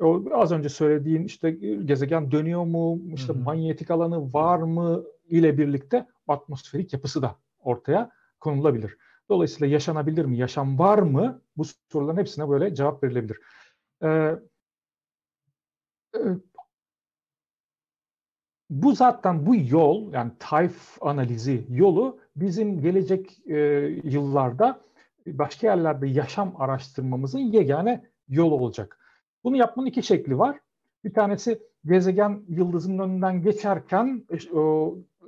O az önce söylediğin işte gezegen dönüyor mu, işte Hı hı. manyetik alanı var mı ile birlikte atmosferik yapısı da ortaya konulabilir. Dolayısıyla yaşanabilir mi, yaşam var mı? Bu soruların hepsine böyle cevap verilebilir. Ee, e, bu zaten bu yol yani tayf analizi yolu bizim gelecek e, yıllarda başka yerlerde yaşam araştırmamızın yegane yolu olacak. Bunu yapmanın iki şekli var. Bir tanesi gezegen yıldızın önünden geçerken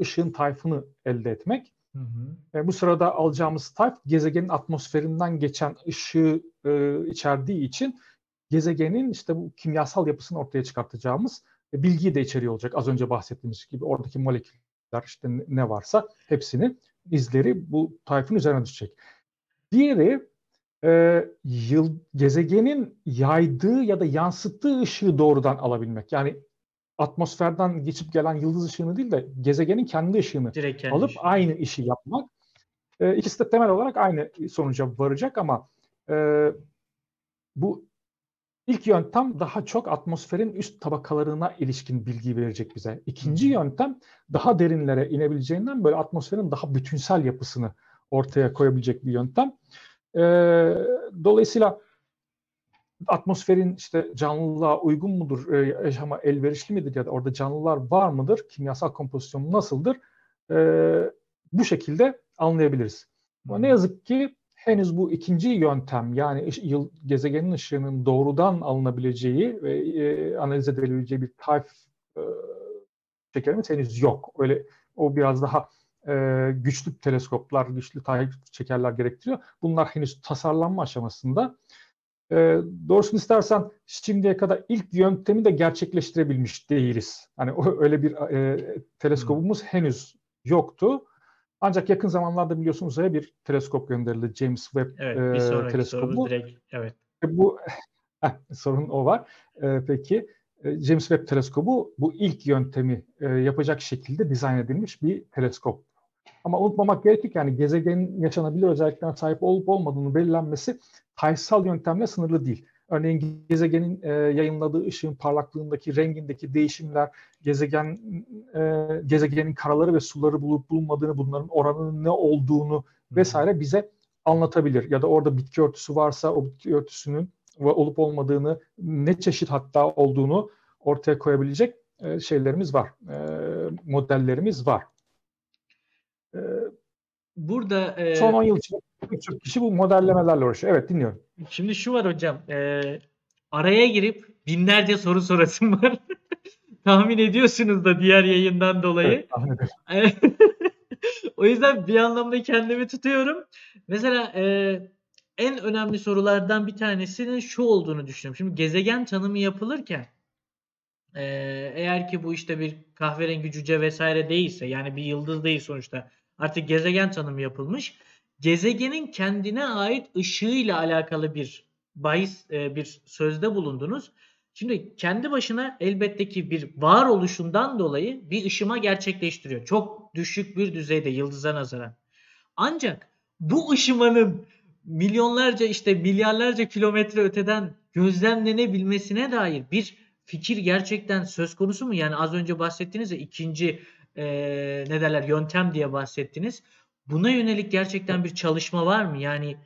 ışığın tayfını elde etmek. Hı hı. E, bu sırada alacağımız tayf gezegenin atmosferinden geçen ışığı e, içerdiği için gezegenin işte bu kimyasal yapısını ortaya çıkartacağımız e, bilgiyi de içeriyor olacak. Az önce bahsettiğimiz gibi oradaki moleküller işte ne varsa hepsini izleri bu tayfın üzerine düşecek. Diğeri e, yıl, gezegenin yaydığı ya da yansıttığı ışığı doğrudan alabilmek. Yani atmosferden geçip gelen yıldız ışığını değil de gezegenin kendi ışığını Direkt kendi alıp işi. aynı işi yapmak. E, ikisi de temel olarak aynı sonuca varacak ama e, bu ilk yöntem daha çok atmosferin üst tabakalarına ilişkin bilgi verecek bize. İkinci hı. yöntem daha derinlere inebileceğinden böyle atmosferin daha bütünsel yapısını ortaya koyabilecek bir yöntem. E, dolayısıyla atmosferin işte canlılığa uygun mudur, e, yaşama elverişli midir ya da orada canlılar var mıdır, kimyasal kompozisyonu nasıldır? E, bu şekilde anlayabiliriz. Ama ne yazık ki henüz bu ikinci yöntem yani yıl, gezegenin ışığının doğrudan alınabileceği ve e, analiz edilebileceği bir tayf e, şekerimiz henüz yok. Öyle o biraz daha e, güçlü teleskoplar, güçlü tayf şekerler gerektiriyor. Bunlar henüz tasarlanma aşamasında. E, doğrusunu istersen şimdiye kadar ilk yöntemi de gerçekleştirebilmiş değiliz. Hani o, öyle bir e, teleskopumuz henüz yoktu. Ancak yakın zamanlarda biliyorsunuz uzaya bir teleskop gönderildi. James Webb Evet, e, bir sonraki teleskobu. direkt evet. E, Bu sorun o var. E, peki e, James Webb teleskobu bu ilk yöntemi e, yapacak şekilde dizayn edilmiş bir teleskop. Ama unutmamak gerekir ki yani gezegenin yaşanabilir özelliklerine sahip olup olmadığını belirlenmesi tayfsal yöntemle sınırlı değil. Örneğin gezegenin e, yayınladığı ışığın parlaklığındaki, rengindeki değişimler, gezegen e, gezegenin karaları ve suları bulup bulunmadığını, bunların oranının ne olduğunu vesaire bize anlatabilir. Ya da orada bitki örtüsü varsa o bitki örtüsünün olup olmadığını, ne çeşit hatta olduğunu ortaya koyabilecek e, şeylerimiz var, e, modellerimiz var. E, Burada e, son 10 yıl içinde birçok kişi bu modellemelerle uğraşıyor. Evet dinliyorum. Şimdi şu var hocam. e, araya girip binlerce soru sorasım var. Tahmin ediyorsunuz da diğer yayından dolayı. Evet, o yüzden bir anlamda kendimi tutuyorum. Mesela e, en önemli sorulardan bir tanesinin şu olduğunu düşünüyorum. Şimdi gezegen tanımı yapılırken e, eğer ki bu işte bir kahverengi cüce vesaire değilse yani bir yıldız değil sonuçta artık gezegen tanımı yapılmış. Gezegenin kendine ait ışığıyla alakalı bir bahis e, bir sözde bulundunuz. Şimdi kendi başına elbette ki bir varoluşundan dolayı bir ışıma gerçekleştiriyor. Çok düşük bir düzeyde yıldıza nazaran. Ancak bu ışımanın milyonlarca işte milyarlarca kilometre öteden gözlemlenebilmesine dair bir fikir gerçekten söz konusu mu? Yani az önce bahsettiniz ya ikinci eee ne derler yöntem diye bahsettiniz. Buna yönelik gerçekten bir çalışma var mı? Yani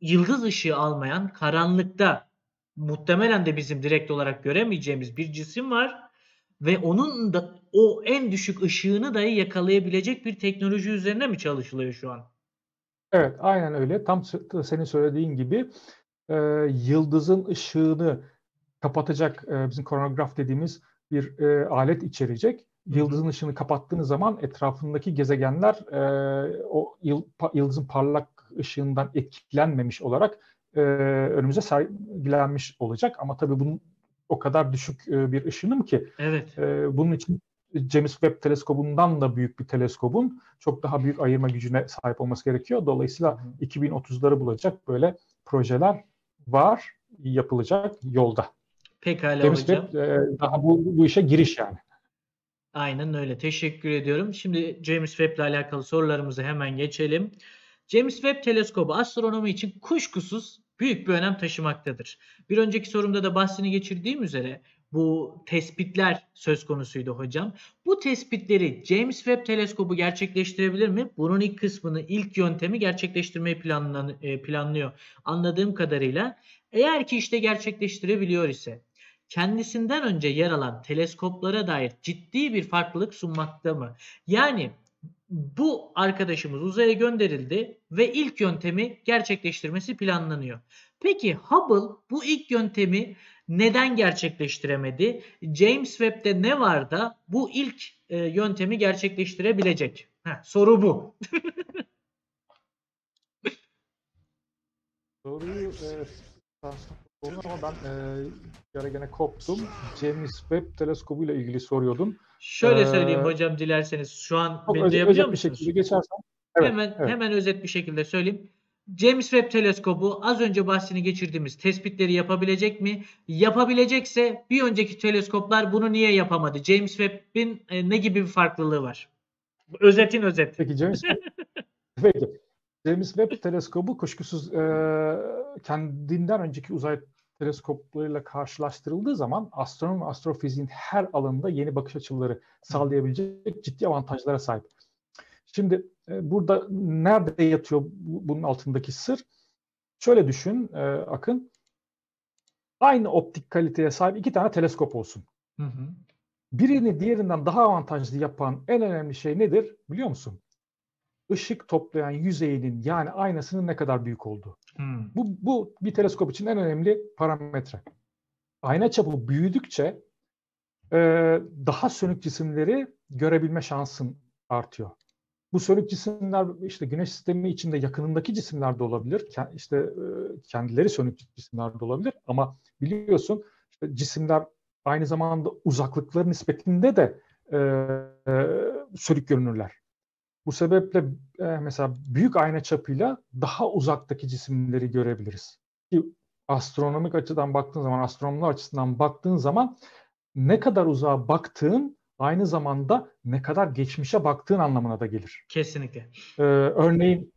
yıldız ışığı almayan karanlıkta muhtemelen de bizim direkt olarak göremeyeceğimiz bir cisim var ve onun da o en düşük ışığını dahi yakalayabilecek bir teknoloji üzerine mi çalışılıyor şu an? Evet, aynen öyle. Tam senin söylediğin gibi e, yıldızın ışığını kapatacak e, bizim koronograf dediğimiz bir e, alet içerecek. Yıldızın ışığını kapattığınız zaman etrafındaki gezegenler e, o yıl- pa- yıldızın parlak ışığından etkilenmemiş olarak e, önümüze sergilenmiş olacak. Ama tabii bunun o kadar düşük e, bir ışınım ki Evet. ee, bunun için James Webb teleskobundan da büyük bir teleskobun çok daha büyük ayırma gücüne sahip olması gerekiyor. Dolayısıyla Hı hı. 2030'ları bulacak böyle projeler var, yapılacak yolda. Pekala James hocam. Webb e, daha bu, bu işe giriş yani. Aynen öyle. Teşekkür ediyorum. Şimdi James Webb ile alakalı sorularımızı hemen geçelim. James Webb teleskobu astronomi için kuşkusuz büyük bir önem taşımaktadır. Bir önceki sorumda da bahsini geçirdiğim üzere bu tespitler söz konusuydu hocam. Bu tespitleri James Webb teleskobu gerçekleştirebilir mi? Bunun ilk kısmını, ilk yöntemi gerçekleştirmeyi planlan e, planlıyor. Anladığım kadarıyla eğer ki işte gerçekleştirebiliyor ise kendisinden önce yer alan teleskoplara dair ciddi bir farklılık sunmakta mı? Yani bu arkadaşımız uzaya gönderildi ve ilk yöntemi gerçekleştirmesi planlanıyor. Peki Hubble bu ilk yöntemi neden gerçekleştiremedi? James Webb'de ne var da bu ilk e, yöntemi gerçekleştirebilecek? Heh, soru bu. Soruyu e, sordun ama ben e, bir ara gene koptum. James Webb teleskobu ile ilgili soruyordun. Şöyle Ee, söyleyeyim hocam dilerseniz. Şu an beni özet, duyabiliyor özet bir şekilde geçersen. Evet, hemen evet. hemen özet bir şekilde söyleyeyim. James Webb teleskobu az önce bahsini geçirdiğimiz tespitleri yapabilecek mi? Yapabilecekse bir önceki teleskoplar bunu niye yapamadı? James Webb'in e, ne gibi bir farklılığı var? Özetin özeti. Peki James Webb, peki. James Webb teleskobu kuşkusuz e, kendinden önceki uzay teleskoplarıyla karşılaştırıldığı zaman astronomi ve astrofiziğin her alanında yeni bakış açıları sağlayabilecek ciddi avantajlara sahip. Şimdi e, burada nerede yatıyor bu- bunun altındaki sır? Şöyle düşün e, Akın. Aynı optik kaliteye sahip iki tane teleskop olsun. Hı hı. Birini diğerinden daha avantajlı yapan en önemli şey nedir biliyor musun? Işık toplayan yüzeyinin yani aynasının ne kadar büyük olduğu. Hmm. Bu, bu bir teleskop için en önemli parametre. Ayna çapı büyüdükçe e, daha sönük cisimleri görebilme şansın artıyor. Bu sönük cisimler işte Güneş sistemi içinde yakınındaki cisimler de olabilir. İşte e, kendileri sönük cisimler de olabilir. Ama biliyorsun işte cisimler aynı zamanda uzaklıkları nispetinde de e, e, sönük görünürler. Bu sebeple e, mesela büyük ayna çapıyla daha uzaktaki cisimleri görebiliriz. Ki astronomik açıdan baktığın zaman, astronomlar açısından baktığın zaman ne kadar uzağa baktığın aynı zamanda ne kadar geçmişe baktığın anlamına da gelir. Kesinlikle. Ee, örneğin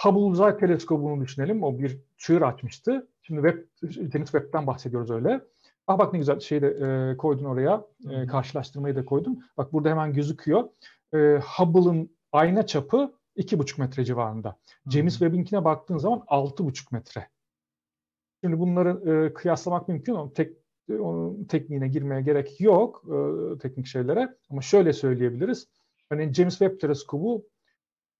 Hubble Uzay Teleskobu'nu düşünelim. O bir çığır açmıştı. Şimdi web, James Webb'den bahsediyoruz öyle. Ah bak ne güzel şeyi de e, koydun oraya. E, karşılaştırmayı da koydun. Bak burada hemen gözüküyor. E, Hubble'ın ayna çapı 2,5 metre civarında. James Hı. Webb'inkine baktığın zaman 6,5 metre. Şimdi bunları e, kıyaslamak mümkün ama tek onun tekniğine girmeye gerek yok e, teknik şeylere. Ama şöyle söyleyebiliriz. Hani James Webb teleskobu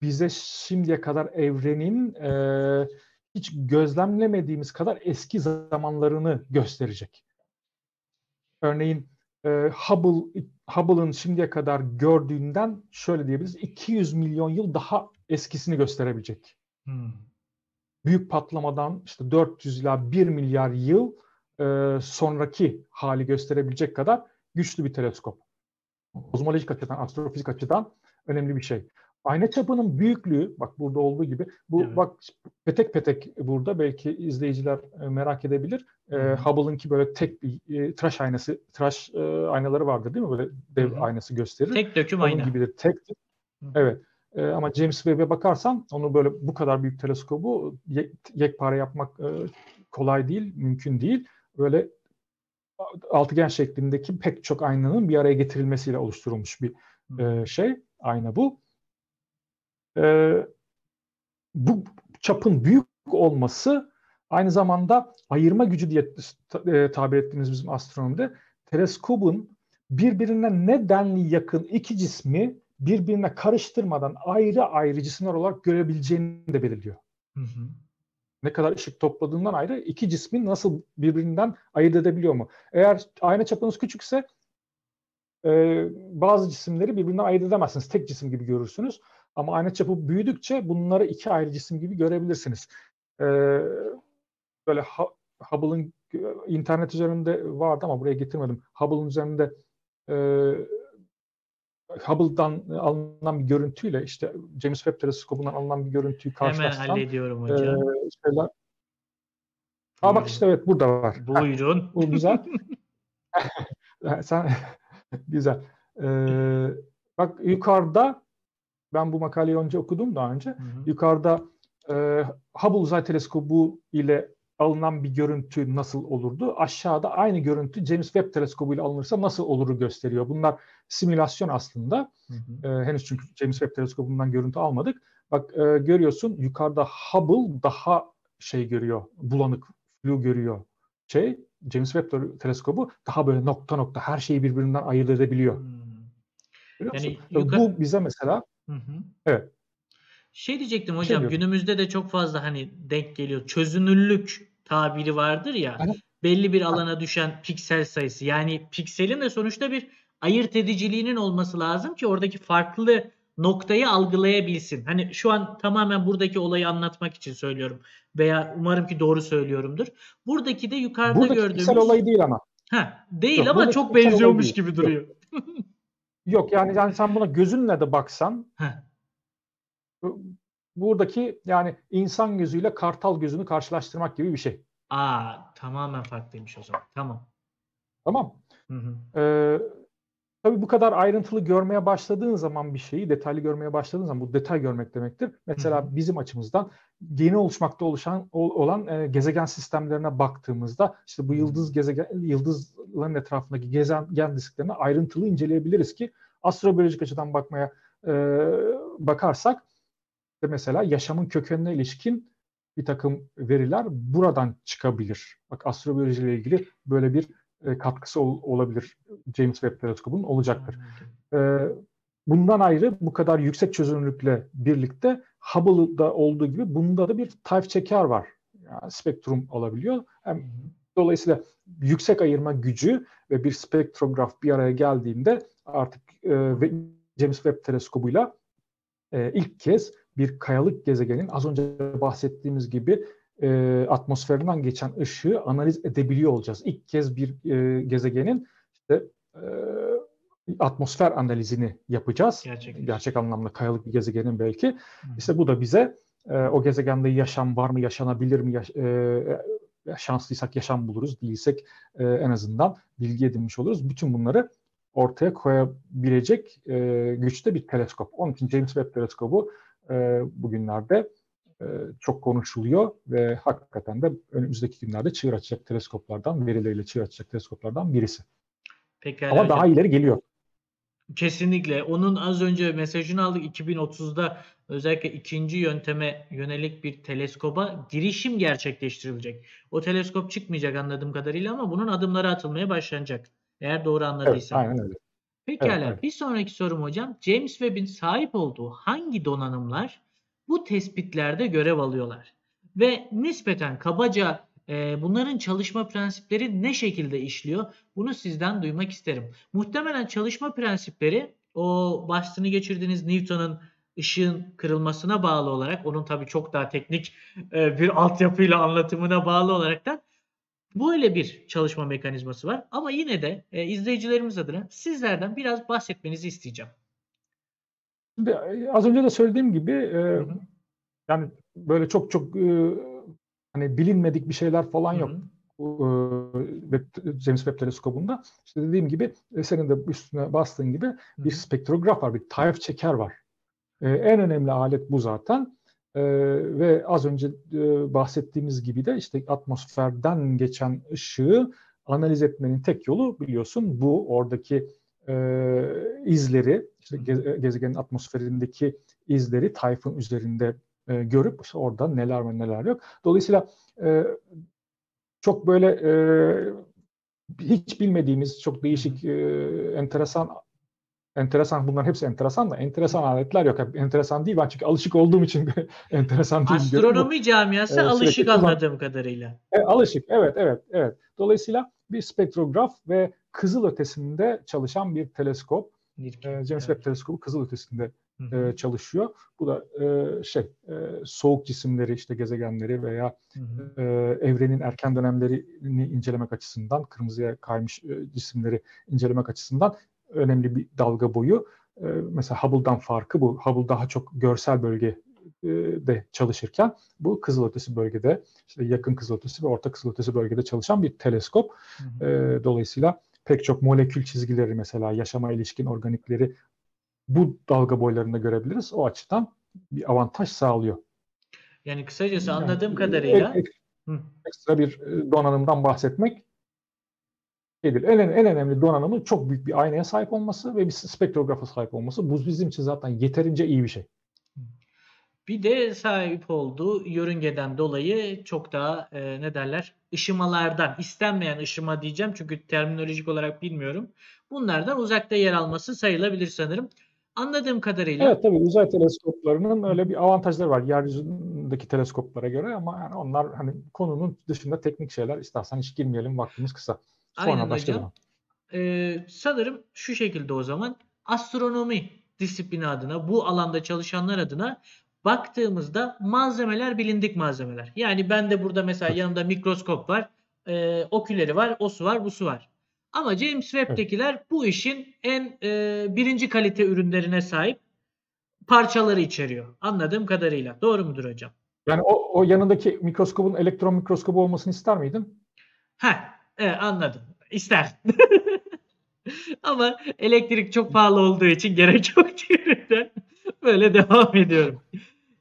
bize şimdiye kadar evrenin e, hiç gözlemlemediğimiz kadar eski zamanlarını gösterecek. Örneğin e, Hubble Hubble'ın şimdiye kadar gördüğünden şöyle diyebiliriz 200 milyon yıl daha eskisini gösterebilecek. Hmm. Büyük patlamadan işte 400 ila 1 milyar yıl e, sonraki hali gösterebilecek kadar güçlü bir teleskop. Kozmolojik açıdan, astrofizik açıdan önemli bir şey. Ayna çapının büyüklüğü, bak burada olduğu gibi, bu Evet. bak petek petek burada belki izleyiciler e, merak edebilir. E. Hubble'ınki böyle tek bir e, tıraş aynası, tıraş e, aynaları vardır değil mi? Böyle dev Hı hı. aynası gösterir. Tek döküm Onun ayna. gibidir. Hı. Evet. E, ama James Webb'e bakarsan onu böyle bu kadar büyük teleskobu ye- yekpare yapmak e, kolay değil, mümkün değil. Böyle altıgen şeklindeki pek çok aynanın bir araya getirilmesiyle oluşturulmuş bir e, şey, ayna bu. E, bu çapın büyük olması aynı zamanda ayırma gücü diye e, tabir ettiğimiz bizim astronomide teleskobun birbirine ne denli yakın iki cismi birbirine karıştırmadan ayrı ayrı cisimler olarak görebileceğini de belirliyor. Hı hı. Ne kadar ışık topladığından ayrı iki cismin nasıl birbirinden ayırt edebiliyor mu? Eğer ayna çapınız küçükse e, bazı cisimleri birbirinden ayırt edemezsiniz. Tek cisim gibi görürsünüz. Ama ayna çapı büyüdükçe bunları iki ayrı cisim gibi görebilirsiniz. E, böyle Ha- Hubble'ın e, internet üzerinde vardı ama buraya getirmedim. Hubble'ın üzerinde e, Hubble'dan alınan bir görüntüyle işte James Webb teleskobundan alınan bir görüntüyü Hemen karşılaştıran hallediyorum e, hocam. şeyler. Aa bak işte evet burada var. Buyurun. bu güzel. Sen güzel. Ee, bak yukarıda ben bu makaleyi önce okudum daha önce. Hı hı. Yukarıda e, Hubble Uzay Teleskobu ile alınan bir görüntü nasıl olurdu? Aşağıda aynı görüntü James Webb Teleskobu ile alınırsa nasıl oluru gösteriyor. Bunlar simülasyon aslında. Hı hı. E, henüz çünkü James Webb Teleskobu'ndan görüntü almadık. Bak e, görüyorsun yukarıda Hubble daha şey görüyor, bulanık, flu görüyor. Şey James Webb te- teleskobu daha böyle nokta nokta her şeyi birbirinden ayırt edebiliyor. Hmm. Yani? Ve yukarı- Bu bize mesela Hı hı. Evet. Şey diyecektim Şey hocam diyorum. günümüzde de çok fazla hani denk geliyor. Çözünürlük tabiri vardır ya. Aha. Belli bir alana düşen piksel sayısı. Yani pikselin de sonuçta bir ayırt ediciliğinin olması lazım ki oradaki farklı noktayı algılayabilsin. Hani şu an tamamen buradaki olayı anlatmak için söylüyorum. Veya umarım ki doğru söylüyorumdur. Buradaki de yukarıda Buradaki gördüğümüz piksel olayı değil ama. Ha, değil Yok, ama buradaki çok benziyormuş gibi duruyor. Yok yani yani sen buna gözünle de baksan Heh. buradaki yani insan gözüyle kartal gözünü karşılaştırmak gibi bir şey. Aa, tamamen farklıymış o zaman. Tamam. Tamam. Hı hı. Ee, tabii bu kadar ayrıntılı görmeye başladığın zaman bir şeyi, detaylı görmeye başladığın zaman bu detay görmek demektir. Mesela Hı hı. bizim açımızdan yeni oluşmakta oluşan ol- olan e, gezegen sistemlerine baktığımızda işte bu yıldız gezegen yıldızların etrafındaki gezegen disklerini ayrıntılı inceleyebiliriz ki astrobiyolojik açıdan bakmaya e, bakarsak işte mesela yaşamın kökenine ilişkin bir takım veriler buradan çıkabilir. Bak astrobiyoloji ile ilgili böyle bir e, katkısı ol- olabilir. James Webb Teleskobunun olacaktır. Ee, bundan ayrı bu kadar yüksek çözünürlükle birlikte Hubble'da olduğu gibi bunda da bir type çeker var. Yani spektrum alabiliyor. Hem dolayısıyla yüksek ayırma gücü ve bir spektrograf bir araya geldiğinde artık e, James Webb teleskobuyla e, ilk kez bir kayalık gezegenin az önce bahsettiğimiz gibi e, atmosferinden geçen ışığı analiz edebiliyor olacağız. İlk kez bir e, gezegenin işte e, atmosfer analizini yapacağız. Gerçekleşecek. Gerçek anlamda kayalık bir gezegenin belki. Hı hı. İşte bu da bize e, o gezegende yaşam var mı, yaşanabilir mi, yaş- e, şanslıysak yaşam buluruz, değilsek e, en azından bilgi edinmiş oluruz. Bütün bunları ortaya koyabilecek e, güçte bir teleskop. Onun için James Webb teleskobu e, bugünlerde e, çok konuşuluyor ve hakikaten de önümüzdeki günlerde çığır açacak teleskoplardan, verileriyle çığır açacak teleskoplardan birisi. Pekala Ama hocam. daha ileri geliyor. Kesinlikle. Onun az önce mesajını aldık. 2030'da özellikle ikinci yönteme yönelik bir teleskoba girişim gerçekleştirilecek. O teleskop çıkmayacak anladığım kadarıyla ama bunun adımları atılmaya başlanacak. Eğer doğru Evet, anladıysam. aynen öyle. Pekala. Evet, evet. Bir sonraki sorum hocam. James Webb'in sahip olduğu hangi donanımlar bu tespitlerde görev alıyorlar? Ve nispeten kabaca e, bunların çalışma prensipleri ne şekilde işliyor? Bunu sizden duymak isterim. Muhtemelen çalışma prensipleri o bahsini geçirdiğiniz Newton'un ışığın kırılmasına bağlı olarak onun tabii çok daha teknik e, bir altyapıyla anlatımına bağlı olarak da Böyle bir çalışma mekanizması var. Ama yine de e, izleyicilerimiz adına sizlerden biraz bahsetmenizi isteyeceğim. Şimdi e, az önce de söylediğim gibi e, Hı hı. yani böyle çok çok e, hani bilinmedik bir şeyler falan yok. hı. E, James Webb teleskobunda. İşte dediğim gibi e, senin de üstüne bastığın gibi bir spektrograf var, bir type çeker var. E, en önemli alet bu zaten. E, ve az önce e, bahsettiğimiz gibi de işte atmosferden geçen ışığı analiz etmenin tek yolu biliyorsun bu oradaki e, izleri işte ge- gezegenin atmosferindeki izleri Tayfun üzerinde e, görüp işte orada neler var neler yok. Dolayısıyla e, çok böyle e, hiç bilmediğimiz çok değişik e, enteresan enteresan bunların hepsi enteresan da enteresan aletler yok. Enteresan değil ben çünkü alışık olduğum için enteresan değil Astronomi camiası e, sürekli alışık anladığım kadarıyla. e, alışık, evet, evet, evet. Dolayısıyla bir spektrograf ve kızıl ötesinde çalışan bir teleskop. Bir- E, James Evet. Webb teleskobu kızıl ötesinde e, çalışıyor. Bu da e, şey e, soğuk cisimleri işte gezegenleri veya Hı hı. e, evrenin erken dönemlerini incelemek açısından kırmızıya kaymış e, cisimleri incelemek açısından önemli bir dalga boyu. E, mesela Hubble'dan farkı bu. Hubble daha çok görsel bölge de çalışırken bu kızılötesi bölgede işte yakın kızılötesi ve orta kızılötesi bölgede çalışan bir teleskop. Hı hı. E, dolayısıyla pek çok molekül çizgileri mesela yaşama ilişkin organikleri bu dalga boylarında görebiliriz. O açıdan bir avantaj sağlıyor. Yani kısacası Yani, anladığım kadarıyla ek- Hı. ekstra bir e, donanımdan bahsetmek değil. En, en önemli donanımı çok büyük bir aynaya sahip olması ve bir spektrografa sahip olması. Bu bizim için zaten yeterince iyi bir şey. Bir de sahip olduğu yörüngeden dolayı çok daha e, ne derler ışımalardan istenmeyen ışıma diyeceğim çünkü terminolojik olarak bilmiyorum. Bunlardan uzakta yer alması sayılabilir sanırım. Anladığım kadarıyla Evet tabii uzay teleskoplarının öyle bir avantajları var yeryüzündeki teleskoplara göre ama yani onlar hani konunun dışında teknik şeyler istersen hiç girmeyelim vaktimiz kısa. Sonra Aynen başka hocam. zaman. Ee, sanırım şu şekilde o zaman astronomi disiplini adına bu alanda çalışanlar adına baktığımızda malzemeler bilindik malzemeler. Yani ben de burada mesela yanımda mikroskop var, e, oküleri var, o su var, bu su var. Ama James Webb'tekiler bu işin en e, birinci kalite ürünlerine sahip parçaları içeriyor. Anladığım kadarıyla. Doğru mudur hocam? Yani o, o yanındaki mikroskobun elektron mikroskobu olmasını ister miydin? Heh, evet, anladım. İster. Ama elektrik çok pahalı olduğu için gerek yok diyerekten böyle devam ediyorum.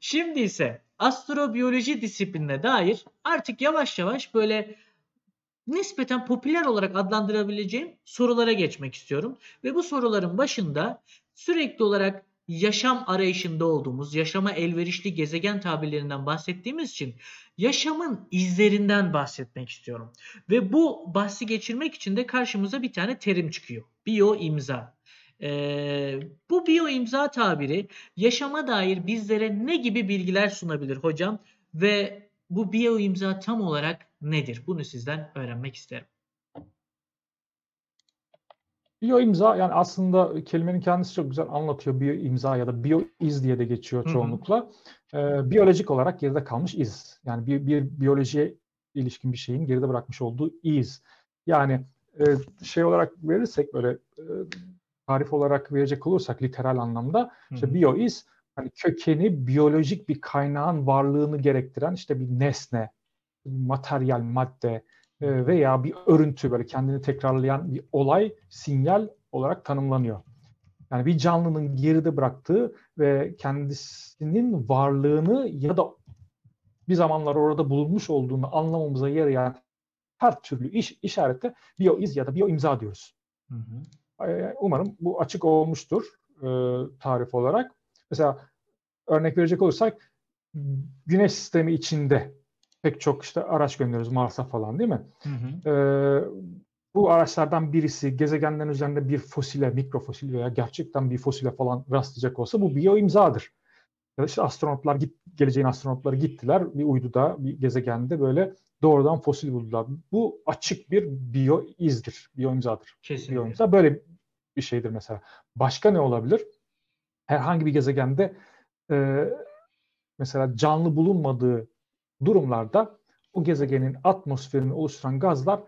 Şimdi ise astrobiyoloji disiplinine dair artık yavaş yavaş böyle nispeten popüler olarak adlandırabileceğim sorulara geçmek istiyorum. Ve bu soruların başında sürekli olarak yaşam arayışında olduğumuz, yaşama elverişli gezegen tabirlerinden bahsettiğimiz için yaşamın izlerinden bahsetmek istiyorum. Ve bu bahsi geçirmek için de karşımıza bir tane terim çıkıyor. Biyo imza. Ee, bu biyo imza tabiri yaşama dair bizlere ne gibi bilgiler sunabilir hocam? Ve bu biyo imza tam olarak nedir? Bunu sizden öğrenmek isterim. Biyo imza yani aslında kelimenin kendisi çok güzel anlatıyor. Biyo imza ya da biyo iz diye de geçiyor Hı hı. çoğunlukla. Ee, biyolojik olarak geride kalmış iz. Yani bir, bir biyolojiye ilişkin bir şeyin geride bırakmış olduğu iz. Yani e, şey olarak verirsek böyle e, tarif olarak verecek olursak literal anlamda işte hı. biyo iz hani kökeni biyolojik bir kaynağın varlığını gerektiren işte bir nesne, bir materyal madde e, veya bir örüntü böyle kendini tekrarlayan bir olay sinyal olarak tanımlanıyor. Yani bir canlının geride bıraktığı ve kendisinin varlığını ya da bir zamanlar orada bulunmuş olduğunu anlamamıza yarayan her türlü iş işarete biyo iz ya da biyo imza diyoruz. Hı hı. Umarım bu açık olmuştur e, tarif olarak. Mesela örnek verecek olursak Güneş sistemi içinde pek çok işte araç gönderiyoruz Mars'a falan değil mi? Hı hı. Ee, bu araçlardan birisi gezegenlerin üzerinde bir fosile, mikrofosil veya gerçekten bir fosile falan rastlayacak olsa bu biyo imzadır. Ya da işte astronotlar git, geleceğin astronotları gittiler bir uyduda, bir gezegende böyle doğrudan fosil buldular. Bu açık bir biyo izdir, biyo imzadır. Kesinlikle. Biyo imza böyle bir şeydir mesela. Başka ne olabilir? Herhangi bir gezegende e, mesela canlı bulunmadığı durumlarda o gezegenin atmosferini oluşturan gazlar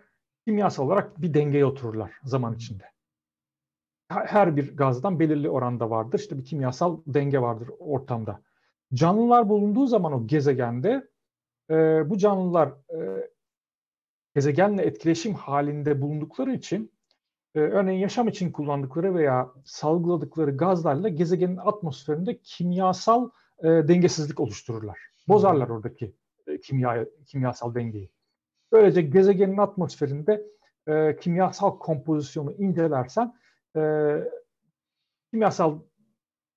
kimyasal olarak bir dengeye otururlar zaman içinde. Her bir gazdan belirli oranda vardır. İşte bir kimyasal denge vardır ortamda. Canlılar bulunduğu zaman o gezegende e, bu canlılar e, gezegenle etkileşim halinde bulundukları için e, örneğin yaşam için kullandıkları veya salgıladıkları gazlarla gezegenin atmosferinde kimyasal e, dengesizlik oluştururlar. Bozarlar oradaki e, kimya kimyasal dengeyi. Böylece gezegenin atmosferinde e, kimyasal kompozisyonu incelersen e, kimyasal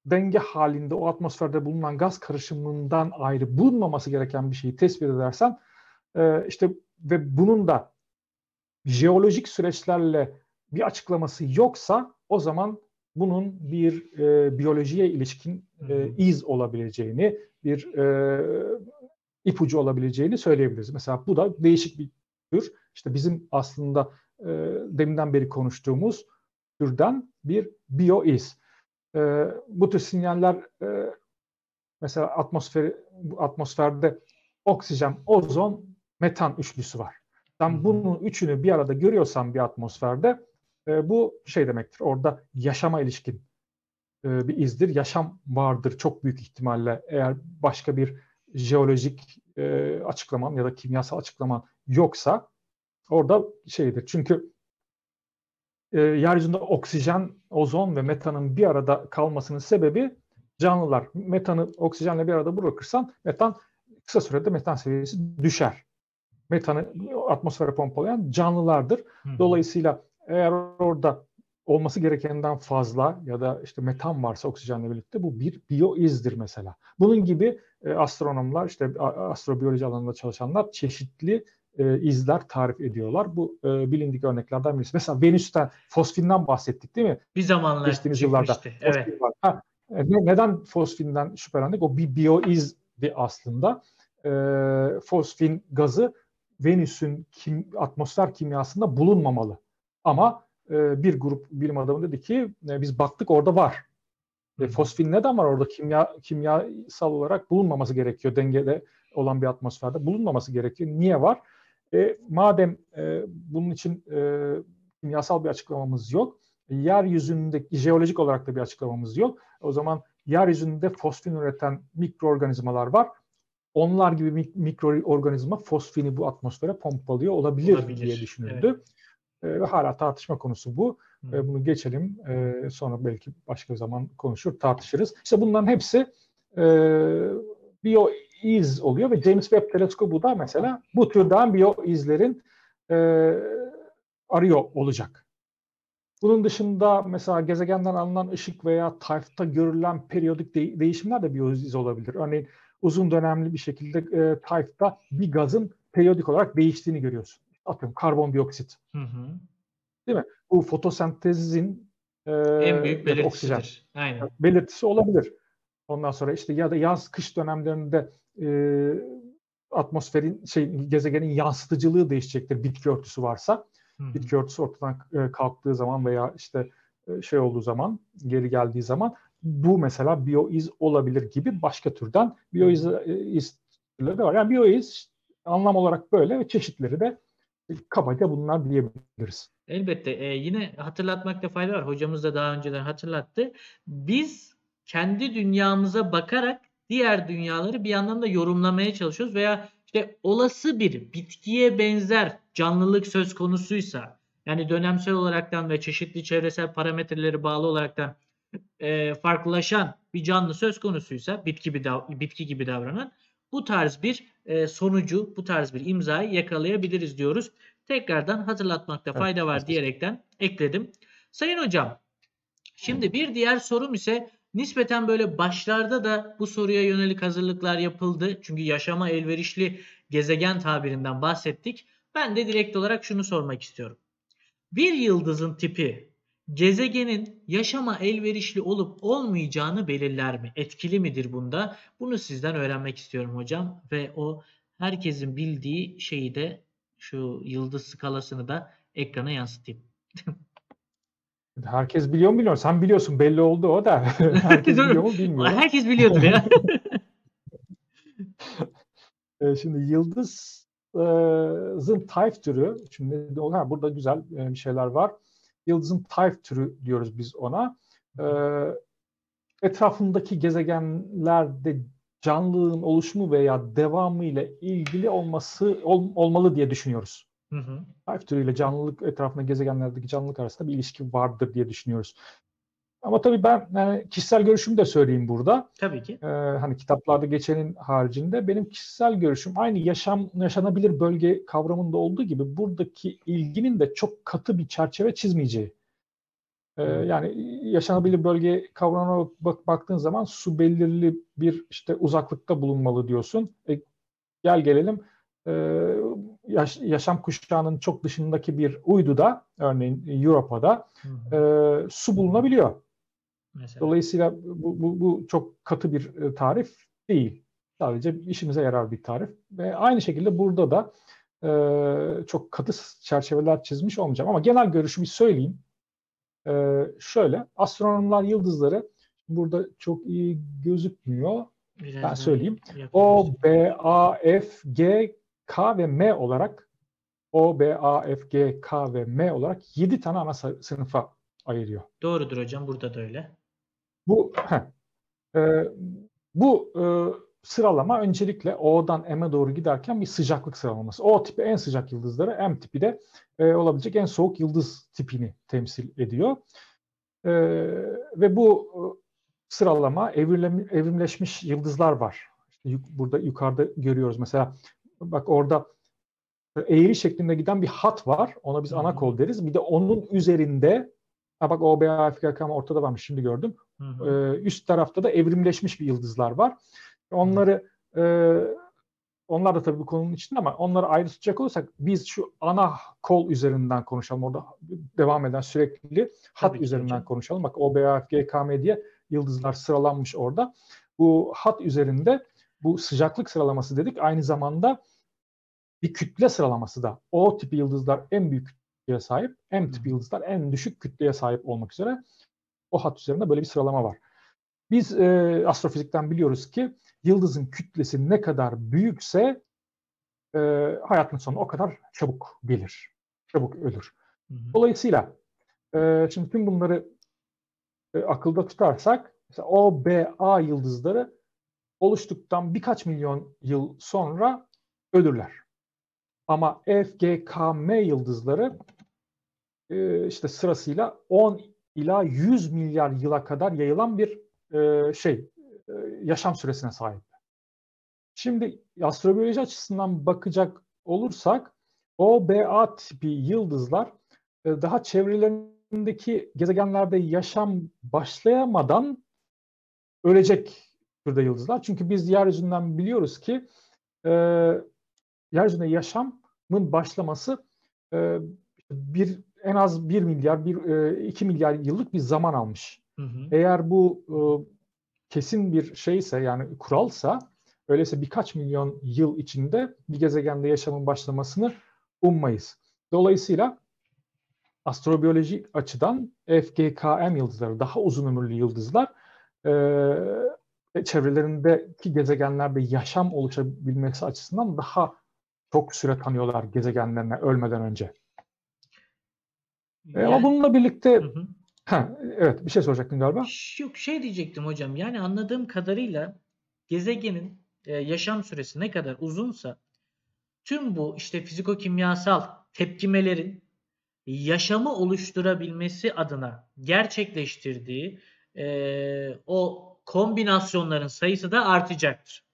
denge halinde o atmosferde bulunan gaz karışımından ayrı bulunmaması gereken bir şeyi tespit edersen e, işte ve bunun da jeolojik süreçlerle bir açıklaması yoksa o zaman bunun bir e, biyolojiye ilişkin e, iz olabileceğini, bir e, ipucu olabileceğini söyleyebiliriz. Mesela bu da değişik bir tür. İşte bizim aslında e, deminden beri konuştuğumuz türden bir bioiz. E, bu tür sinyaller e, mesela atmosfer bu atmosferde oksijen, ozon, metan üçlüsü var. Sen bunun üçünü bir arada görüyorsan bir atmosferde e, bu şey demektir. Orada yaşama ilişkin e, bir izdir. Yaşam vardır çok büyük ihtimalle eğer başka bir jeolojik e, açıklaman ya da kimyasal açıklaman yoksa orada şeydir. Çünkü e, yeryüzünde oksijen, ozon ve metanın bir arada kalmasının sebebi canlılar. Metanı oksijenle bir arada bırakırsan metan kısa sürede metan seviyesi düşer. Metanı atmosfere pompalayan canlılardır. Hı. Dolayısıyla eğer orada olması gerekenden fazla ya da işte metan varsa oksijenle birlikte bu bir biyoizdir mesela. Bunun gibi e, astronomlar işte astrobiyoloji alanında çalışanlar çeşitli e, izler tarif ediyorlar. Bu e, bilindik örneklerden birisi. Mesela Venüs'ten, fosfinden bahsettik değil mi? Bir zamanlar Geçtiğimiz yıllarda. Evet. Ha, e, ne- neden fosfinden şüphelendik? O bir bioizdi aslında. E, fosfin gazı Venüs'ün kim, atmosfer kimyasında bulunmamalı. Ama e, bir grup bilim adamı dedi ki e, biz baktık orada var. E, fosfin neden var orada kimya kimyasal olarak bulunmaması gerekiyor dengede olan bir atmosferde bulunmaması gerekiyor. Niye var? E, madem e, bunun için e, kimyasal bir açıklamamız yok, yeryüzünde jeolojik olarak da bir açıklamamız yok. O zaman yeryüzünde fosfin üreten mikroorganizmalar var. Onlar gibi mik- mikroorganizma fosfini bu atmosfere pompalıyor olabilir, Olabilir, diye düşünüldü. E, ve hala tartışma konusu bu. Hı. E, bunu geçelim. E, sonra belki başka zaman konuşur, tartışırız. İşte bunların hepsi e, bioiz oluyor ve James Webb Teleskobu da mesela bu türden bioizlerin e, arıyor olacak. Bunun dışında mesela gezegenden alınan ışık veya tayfta görülen periyodik de- değişimler de bioiz olabilir. Örneğin uzun dönemli bir şekilde e, tayfta bir gazın periyodik olarak değiştiğini görüyorsun. Atıyorum karbondioksit. Hı hı. Bu fotosentezin e, En büyük da oksijen belirtisidir. Aynen. belirtisi olabilir. Ondan sonra işte ya da yaz kış dönemlerinde e, atmosferin şey gezegenin yansıtıcılığı değişecektir bitki örtüsü varsa. Hı. Bitki örtüsü ortadan e, kalktığı zaman veya işte e, şey olduğu zaman geri geldiği zaman bu mesela bioiz olabilir gibi başka türden bioiz e, iz türleri de var. Yani bioiz anlam olarak böyle ve çeşitleri de e, kabaca bunlar diyebiliriz. Elbette. Ee, yine hatırlatmakta fayda var. Hocamız da daha önceden hatırlattı. Biz kendi dünyamıza bakarak diğer dünyaları bir yandan da yorumlamaya çalışıyoruz veya işte olası bir bitkiye benzer canlılık söz konusuysa yani dönemsel olaraktan ve çeşitli çevresel parametreleri bağlı olaraktan e, farklılaşan bir canlı söz konusuysa bitki gibi bitki gibi davranan bu tarz bir e, sonucu, bu tarz bir imzayı yakalayabiliriz diyoruz. Tekrardan hatırlatmakta fayda var diyerekten ekledim. Sayın hocam, şimdi bir diğer sorum ise nispeten böyle başlarda da bu soruya yönelik hazırlıklar yapıldı. Çünkü yaşama elverişli gezegen tabirinden bahsettik. Ben de direkt olarak şunu sormak istiyorum. Bir yıldızın tipi gezegenin yaşama elverişli olup olmayacağını belirler mi? Etkili midir bunda? Bunu sizden öğrenmek istiyorum hocam ve o herkesin bildiği şeyi de şu yıldız skalasını da ekrana yansıtayım. Herkes biliyor mu bilmiyorum. Sen biliyorsun belli oldu o da. Herkes biliyor mu bilmiyorum. Herkes biliyordur ya. E, Şimdi yıldızın type türü, şimdi ha, burada güzel e, bir şeyler var. Yıldızın type türü diyoruz biz ona. E, Etrafındaki gezegenlerde canlılığın oluşumu veya devamı ile ilgili olması ol- olmalı diye düşünüyoruz. Hı hı. Type türüyle canlılık etrafında gezegenlerdeki canlılık arasında bir ilişki vardır diye düşünüyoruz. Ama tabii ben yani kişisel görüşümü de söyleyeyim burada Tabii ki. e, hani kitaplarda geçenin haricinde benim kişisel görüşüm aynı yaşam yaşanabilir bölge kavramında olduğu gibi buradaki ilginin de çok katı bir çerçeve çizmeyeceği. E, yani yaşanabilir bölge kavramına bak, baktığın zaman su belirli bir işte uzaklıkta bulunmalı diyorsun. E, gel gelelim e, yaş- yaşam kuşağının çok dışındaki bir uyduda örneğin Europa'da Hı e, su bulunabiliyor. Mesela. Dolayısıyla bu, bu, bu çok katı bir e, tarif değil. Sadece işimize yarar bir tarif. Ve aynı şekilde burada da e, çok katı çerçeveler çizmiş olmayacağım. Ama genel görüşümü söyleyeyim. E, şöyle, astronomlar yıldızları burada çok iyi gözükmüyor. Biraz Ben söyleyeyim. O, B, A, F, G, K ve M olarak O, B, A, F, G, K ve M olarak 7 tane ana sınıfa ayırıyor. Doğrudur hocam. Burada da öyle. Bu heh, e, bu e, sıralama öncelikle O'dan M'e doğru giderken bir sıcaklık sıralaması. O tipi en sıcak yıldızları, M tipi de e, olabilecek en soğuk yıldız tipini temsil ediyor. E, ve bu e, sıralama evrimleşmiş yıldızlar var. İşte yuk- burada yukarıda görüyoruz mesela bak orada eğri şeklinde giden bir hat var. Ona biz ana kol deriz. Bir de onun üzerinde ha bak O, B, A, F, G, K ortada varmış şimdi gördüm. Hı. Ee, üst tarafta da evrimleşmiş bir yıldızlar var. Onları e, onlar da tabii bu konunun içinde ama onları ayrı tutacak olursak biz şu ana kol üzerinden konuşalım. Orada devam eden sürekli hat Tabii üzerinden hocam. konuşalım. Bak OBA, GKM diye yıldızlar sıralanmış orada. Bu hat üzerinde bu sıcaklık sıralaması dedik. Aynı zamanda bir kütle sıralaması da. O tipi yıldızlar en büyük kütleye sahip. M tipi yıldızlar en düşük kütleye sahip olmak üzere. O hat üzerinde böyle bir sıralama var. Biz e, astrofizikten biliyoruz ki yıldızın kütlesi ne kadar büyükse e, hayatın sonu o kadar çabuk gelir. Çabuk ölür. Hı hı. Dolayısıyla e, şimdi tüm bunları e, akılda tutarsak mesela OBA yıldızları oluştuktan birkaç milyon yıl sonra ölürler. Ama FGKM yıldızları e, işte sırasıyla 10 ila 100 milyar yıla kadar yayılan bir e, şey e, yaşam süresine sahip. Şimdi astrobiyoloji açısından bakacak olursak OBA tipi yıldızlar daha çevrelerindeki gezegenlerde yaşam başlayamadan ölecek türde yıldızlar. Çünkü biz yeryüzünden biliyoruz ki e, yeryüzünde yaşamın başlaması e, bir en az 1 milyar, 1, e, 2 milyar yıllık bir zaman almış. Hı hı. Eğer bu e, kesin bir şeyse yani kuralsa öyleyse birkaç milyon yıl içinde bir gezegende yaşamın başlamasını ummayız. Dolayısıyla astrobiyoloji açıdan FGKM yıldızları daha uzun ömürlü yıldızlar e, çevrelerindeki gezegenlerde yaşam oluşabilmesi açısından daha çok süre tanıyorlar gezegenlerine ölmeden önce. E, ama Yani- bununla birlikte Hı hı. ha, evet bir şey soracaktın galiba. Yok şey diyecektim hocam. Yani anladığım kadarıyla gezegenin e, yaşam süresi ne kadar uzunsa tüm bu işte fiziko-kimyasal tepkimelerin yaşamı oluşturabilmesi adına gerçekleştirdiği e, o kombinasyonların sayısı da artacaktır.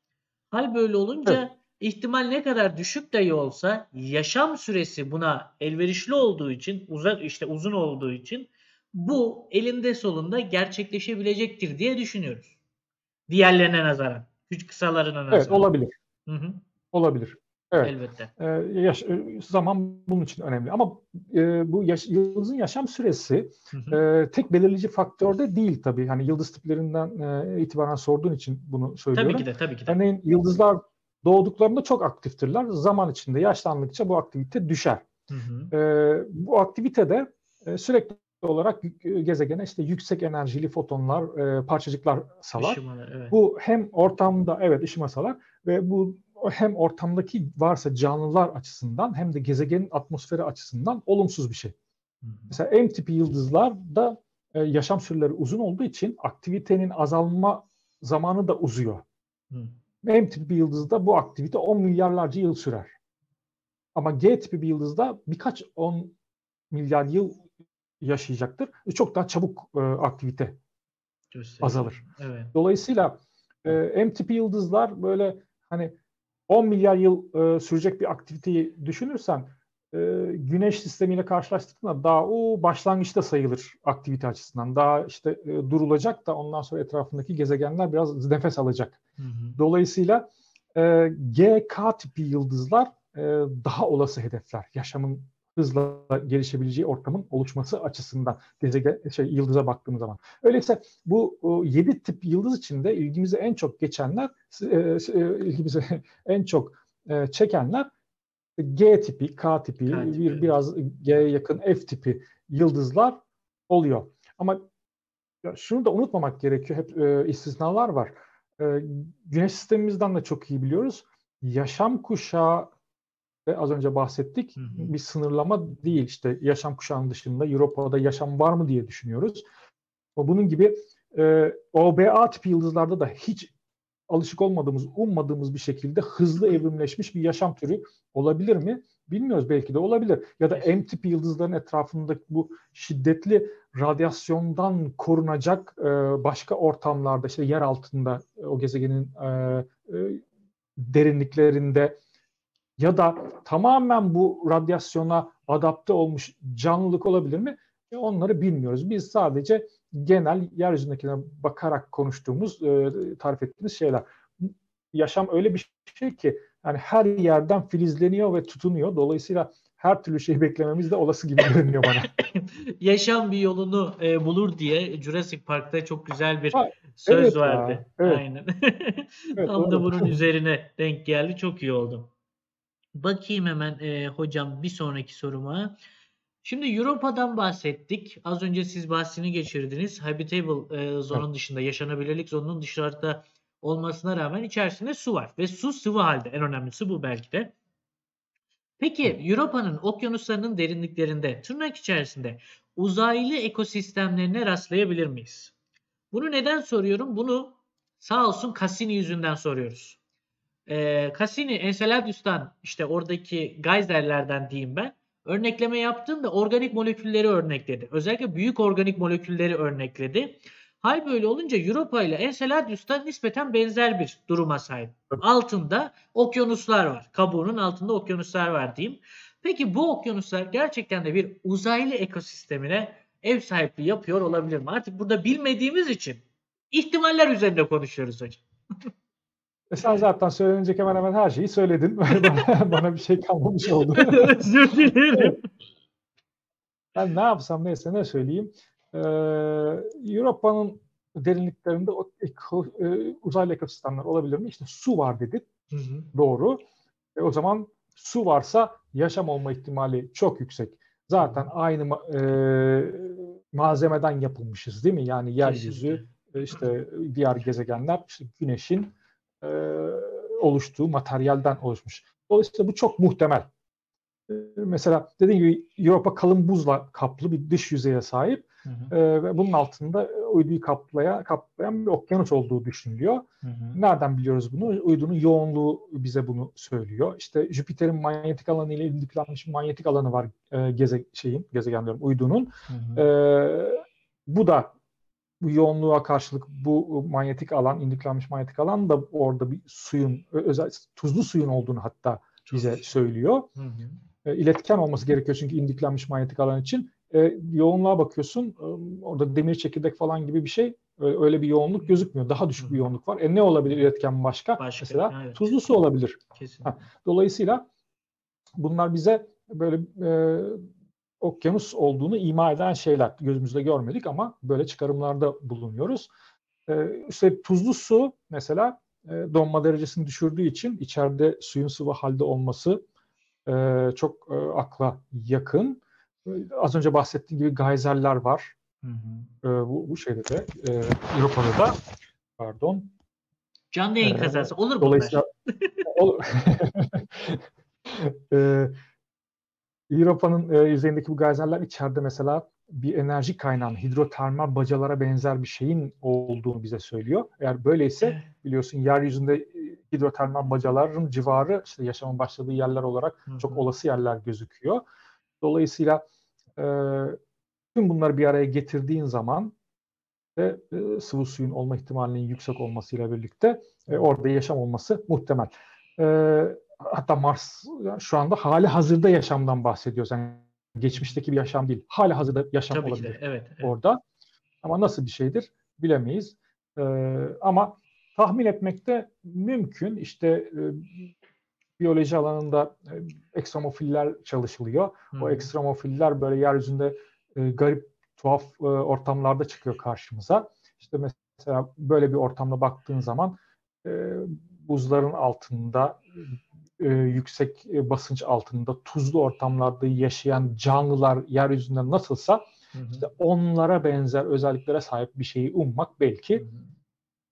Hal böyle olunca ihtimal ne kadar düşük dahi olsa yaşam süresi buna elverişli olduğu için uzak işte uzun olduğu için bu elinde solunda gerçekleşebilecektir diye düşünüyoruz. Diğerlerine nazaran. Güç kısalarına nazaran. Evet olabilir. Hı hı, Olabilir. Evet. elbette. Ee, yaş- e, zaman bunun için önemli. Ama e, bu yaş- yıldızın yaşam süresi Hı hı, e, tek belirleyici faktör de değil tabii. Hani yıldız tiplerinden e, itibaren sorduğun için bunu söylüyorum. tabii ki de tabii ki de. Örneğin yıldızlar doğduklarında çok aktiftirler. Zaman içinde yaşlandıkça bu aktivite düşer. Hı hı, E, bu aktivitede e, sürekli olarak e, gezegene işte yüksek enerjili fotonlar, e, parçacıklar salar. ışımalar, evet. Bu hem ortamda evet ışımasalar ve bu hem ortamdaki varsa canlılar açısından hem de gezegenin atmosferi açısından olumsuz bir şey. Hı hı, Mesela M tipi yıldızlarda e, yaşam süreleri uzun olduğu için aktivitenin azalma zamanı da uzuyor. hı. M tipi bir yıldızda bu aktivite 10 milyarlarca yıl sürer. Ama G tipi bir yıldızda birkaç 10 milyar yıl yaşayacaktır. Çok daha çabuk e, aktivite Gösteriyor. azalır. Evet. Dolayısıyla e, M tipi yıldızlar böyle hani 10 milyar yıl e, sürecek bir aktiviteyi düşünürsen e, Güneş sistemiyle karşılaştırdığında daha o başlangıçta sayılır aktivite açısından. Daha işte e, durulacak da ondan sonra etrafındaki gezegenler biraz nefes alacak. Hı hı, Dolayısıyla e, GK tipi yıldızlar e, daha olası hedefler. Yaşamın hızla gelişebileceği ortamın oluşması açısından gezegen şey yıldıza baktığımız zaman. Öyleyse bu 7 tip yıldız içinde ilgimizi en çok geçenler e, e, ilgimizi en çok e, çekenler G tipi, K tipi, K tipi, bir biraz G'ye yakın F tipi yıldızlar oluyor. Ama şunu da unutmamak gerekiyor. Hep e, istisnalar var. E, güneş sistemimizden de çok iyi biliyoruz. Yaşam kuşağı az önce bahsettik. Hı hı. Bir sınırlama değil. İşte yaşam kuşağının dışında Europa'da yaşam var mı diye düşünüyoruz. Bunun gibi e, OBA tipi yıldızlarda da hiç alışık olmadığımız, ummadığımız bir şekilde hızlı evrimleşmiş bir yaşam türü olabilir mi? Bilmiyoruz belki de olabilir. Ya da M tipi yıldızların etrafında bu şiddetli radyasyondan korunacak e, başka ortamlarda işte yer altında e, o gezegenin e, e, derinliklerinde ya da tamamen bu radyasyona adapte olmuş canlılık olabilir mi? E, onları bilmiyoruz. Biz sadece genel yeryüzündekine bakarak konuştuğumuz, e, tarif ettiğimiz şeyler. Yaşam öyle bir şey ki Yani her yerden filizleniyor ve tutunuyor. Dolayısıyla her türlü şeyi beklememiz de olası gibi görünüyor bana. Yaşam bir yolunu e, bulur diye Jurassic Park'ta çok güzel bir Ha, söz evet ya, vardı. evet. Aynen. Evet, Tam da bunun üzerine denk geldi. Çok iyi oldu. Bakayım hemen e, hocam bir sonraki soruma. Şimdi Europa'dan bahsettik. Az önce siz bahsini geçirdiniz. Habitable e, zonun dışında, yaşanabilirlik zonunun dışarıda olmasına rağmen içerisinde su var. Ve su sıvı halde. En önemlisi bu belki de. Peki Europa'nın okyanuslarının derinliklerinde tırnak içerisinde uzaylı ekosistemlerine rastlayabilir miyiz? Bunu neden soruyorum? Bunu sağ olsun Cassini yüzünden soruyoruz. Ee, Cassini Enceladus'tan işte oradaki geyserlerden diyeyim ben örnekleme yaptığında organik molekülleri örnekledi. Özellikle büyük organik molekülleri örnekledi. Hal böyle olunca Europa ile Enceladus'ta nispeten benzer bir duruma sahip. Altında okyanuslar var. Kabuğunun altında okyanuslar var diyeyim. Peki bu okyanuslar gerçekten de bir uzaylı ekosistemine ev sahipliği yapıyor olabilir mi? Artık burada bilmediğimiz için ihtimaller üzerinde konuşuyoruz hocam. E sen zaten söylenecek hemen hemen her şeyi söyledin. bana, bir şey kalmamış oldu. Özür dilerim. Ben ne yapsam neyse ne söyleyeyim. Ee, Avrupa'nın derinliklerinde o eko, e, uzaylı ekosistemler olabilir mi? İşte su var dedik. Hı hı. Doğru. E, o zaman su varsa yaşam olma ihtimali çok yüksek. Zaten aynı ma- e, malzemeden yapılmışız değil mi? Yani yeryüzü, Kesinlikle. e, işte diğer gezegenler, işte güneşin e, oluştuğu materyalden oluşmuş. Dolayısıyla bu çok muhtemel. E, Mesela dediğim gibi Europa kalın buzla kaplı bir dış yüzeye sahip Hı hı. e, ve bunun altında uyduyu kaplaya, kaplayan bir okyanus olduğu düşünülüyor. Hı hı. Nereden biliyoruz bunu? Uydunun yoğunluğu bize bunu söylüyor. İşte Jüpiter'in manyetik alanı ile bir manyetik alanı var e, geze, şeyin, gezegen diyorum, uydunun. Hı hı. E, bu da bu yoğunluğa karşılık bu manyetik alan, indiklenmiş manyetik alan da orada bir suyun, özel tuzlu suyun olduğunu hatta bize söylüyor. Hı hı. E, iletken olması gerekiyor çünkü indiklenmiş manyetik alan için. E, yoğunluğa bakıyorsun, e, orada demir çekirdek falan gibi bir şey, öyle, bir yoğunluk gözükmüyor. Daha düşük bir yoğunluk var. E ne olabilir iletken başka? Başka, Mesela evet. tuzlu su olabilir. Kesinlikle. Dolayısıyla bunlar bize böyle e, okyanus olduğunu ima eden şeyler. Gözümüzde görmedik ama böyle çıkarımlarda bulunuyoruz. E, işte tuzlu su mesela e, donma derecesini düşürdüğü için içeride suyun sıvı halde olması e, çok e, akla yakın. E, az önce bahsettiğim gibi geyserler var. Hı hı. E, bu, bu şeyde de e, Avrupa'da da pardon. Canlı yayın Ee, kazası olur mu? Dolayısıyla o, e, Avrupa'nın e, yüzeyindeki bu geyserler içeride mesela bir enerji kaynağının hidrotermal bacalara benzer bir şeyin olduğunu bize söylüyor. Eğer böyleyse biliyorsun yeryüzünde e, hidrotermal bacaların civarı işte yaşamın başladığı yerler olarak Hı çok olası yerler gözüküyor. Dolayısıyla e, tüm bunları bir araya getirdiğin zaman ve e, sıvı suyun olma ihtimalinin yüksek olmasıyla birlikte e, orada yaşam olması muhtemel. E, hatta Mars şu anda hali hazırda yaşamdan bahsediyoruz. Yani geçmişteki bir yaşam değil. Hali hazırda yaşam Tabii ki de. olabilir Evet. evet. orada. Ama nasıl bir şeydir bilemeyiz. E, ama tahmin etmek de mümkün. İşte e, biyoloji alanında e, ekstremofiller çalışılıyor. Hı O ekstremofiller böyle yeryüzünde e, garip, tuhaf e, ortamlarda çıkıyor karşımıza. İşte mesela böyle bir ortamda baktığın zaman e, buzların altında, e, yüksek e, basınç altında, tuzlu ortamlarda yaşayan canlılar yeryüzünde nasılsa Hı hı. işte onlara benzer özelliklere sahip bir şeyi ummak Hı belki hı.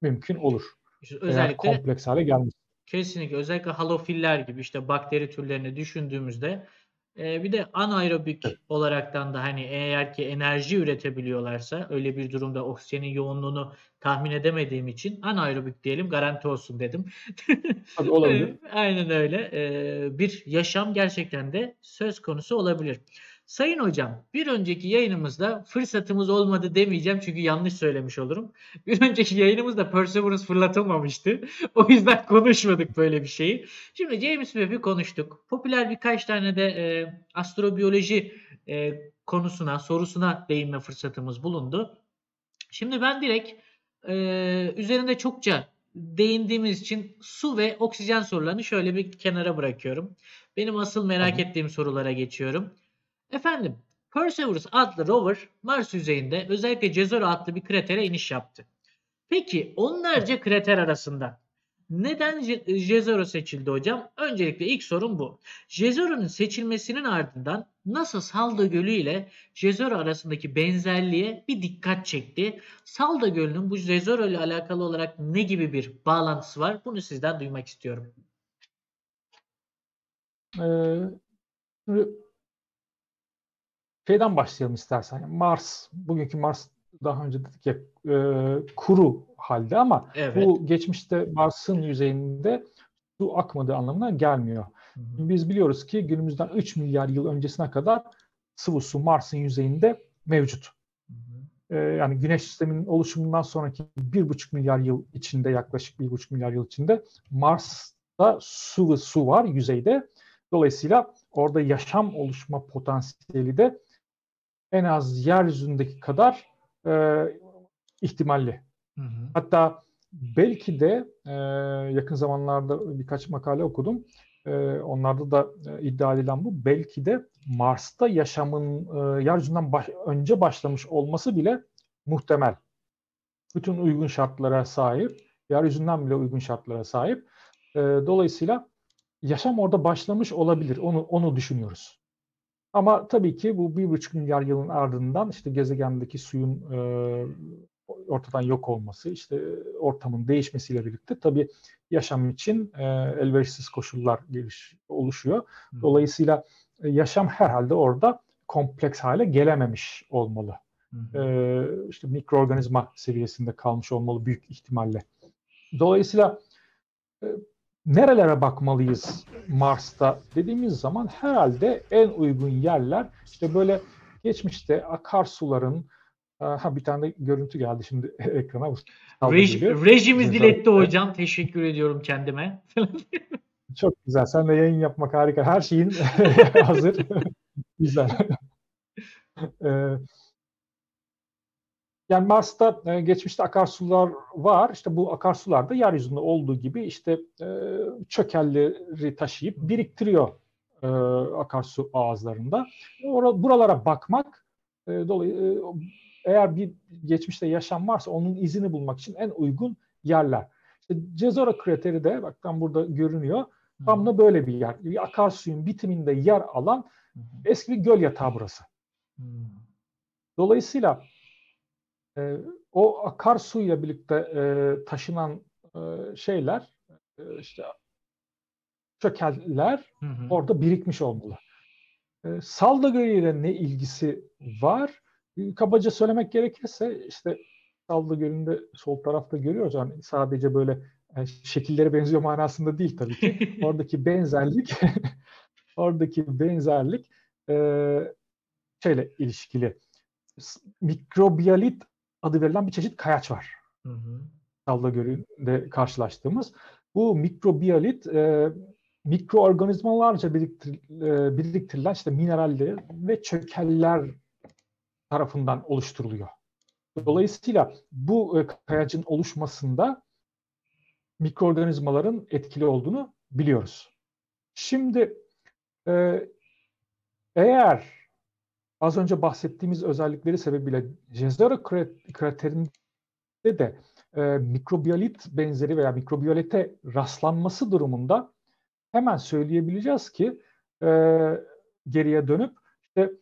mümkün olur. İşte Eğer özellikle kompleks hale gelmiş. Kesinlikle. Özellikle halofiller gibi işte bakteri türlerini düşündüğümüzde e, bir de anaerobik olaraktan da hani eğer ki enerji üretebiliyorlarsa öyle bir durumda oksijenin yoğunluğunu tahmin edemediğim için anaerobik diyelim garanti olsun dedim. Tabii olabilir. Aynen öyle. E, bir yaşam gerçekten de söz konusu olabilir. Sayın hocam, bir önceki yayınımızda fırsatımız olmadı demeyeceğim çünkü yanlış söylemiş olurum. Bir önceki yayınımızda Perseverance fırlatılmamıştı. O yüzden konuşmadık böyle bir şeyi. Şimdi James Webb'i konuştuk. Popüler birkaç tane de e, astrobiyoloji e, konusuna, sorusuna değinme fırsatımız bulundu. Şimdi ben direkt e, üzerinde çokça değindiğimiz için su ve oksijen sorularını şöyle bir kenara bırakıyorum. Benim asıl merak Tamam. ettiğim sorulara geçiyorum. Efendim, Perseverance adlı rover Mars yüzeyinde özellikle Jezero adlı bir kratere iniş yaptı. Peki onlarca krater arasında neden Je- Jezero seçildi hocam? Öncelikle ilk sorun bu. Jezero'nun seçilmesinin ardından NASA Salda Gölü ile Jezero arasındaki benzerliğe bir dikkat çekti. Salda Gölü'nün bu Jezero ile alakalı olarak ne gibi bir bağlantısı var? Bunu sizden duymak istiyorum. Ee, şeyden başlayalım istersen. Mars, bugünkü Mars daha önce dedik ya e, kuru halde ama Evet. bu geçmişte Mars'ın yüzeyinde su akmadığı anlamına gelmiyor. Hı hı. Biz biliyoruz ki günümüzden 3 milyar yıl öncesine kadar sıvı su Mars'ın yüzeyinde mevcut. Ee, yani Güneş sisteminin oluşumundan sonraki 1,5 milyar yıl içinde yaklaşık 1,5 milyar yıl içinde Mars'ta sıvı su var yüzeyde. Dolayısıyla orada yaşam oluşma potansiyeli de en az yeryüzündeki kadar e, ihtimalli. Hı hı. Hatta belki de e, yakın zamanlarda birkaç makale okudum. E, onlarda da e, iddia edilen bu. Belki de Mars'ta yaşamın e, yeryüzünden baş- önce başlamış olması bile muhtemel. Bütün uygun şartlara sahip, yeryüzünden bile uygun şartlara sahip. E, dolayısıyla yaşam orada başlamış olabilir. Onu onu düşünüyoruz. Ama tabii ki bu bir buçuk milyar yılın ardından işte gezegendeki suyun e, ortadan yok olması, işte ortamın değişmesiyle birlikte tabii yaşam için e, elverişsiz koşullar geliş, oluşuyor. Dolayısıyla e, yaşam herhalde orada kompleks hale gelememiş olmalı. Hı hı. E, işte mikroorganizma seviyesinde kalmış olmalı büyük ihtimalle. Dolayısıyla e, nerelere bakmalıyız Mars'ta dediğimiz zaman herhalde en uygun yerler işte böyle geçmişte akarsuların e, ha bir tane de görüntü geldi şimdi ekrana bu saldı Rej- geliyor. rejimiz diletti hocam. Teşekkür ediyorum kendime. Çok güzel. Sen de yayın yapmak harika. Her şeyin hazır. güzel. Ee, yani Mars'ta e, geçmişte akarsular var. İşte bu akarsular da yeryüzünde olduğu gibi işte e, çökelleri taşıyıp biriktiriyor e, akarsu ağızlarında. Ora, buralara bakmak e, dolayı e, eğer bir geçmişte yaşam varsa onun izini bulmak için en uygun yerler. İşte Jezero krateri de bak tam burada görünüyor. Tam da böyle bir yer. Bir akarsuyun bitiminde yer alan eski bir göl yatağı burası. Dolayısıyla e, o akarsuyla birlikte e, taşınan e, şeyler e, işte çökeller Hı hı. orada birikmiş olmalı. E, Salda Gölü ile ne ilgisi var? E, Kabaca söylemek gerekirse işte Salda Gölü'nde sol tarafta görüyoruz. Yani sadece böyle e, şekilleri benziyor manasında değil tabii ki. Oradaki benzerlik oradaki benzerlik e, şeyle ilişkili. Mikrobiyalit adı verilen bir çeşit kayaç var. Hı hı. Salda Gölü'nde karşılaştığımız. Bu mikrobiyalit e, mikroorganizmalarca biriktir, e, biriktirilen işte mineraller ve çökeller tarafından oluşturuluyor. Dolayısıyla bu e, kayacın oluşmasında mikroorganizmaların etkili olduğunu biliyoruz. Şimdi e, eğer az önce bahsettiğimiz özellikleri sebebiyle Jezero kra- kraterinde de e, mikrobiyalit benzeri veya mikrobiyalite rastlanması durumunda hemen söyleyebileceğiz ki e, geriye dönüp işte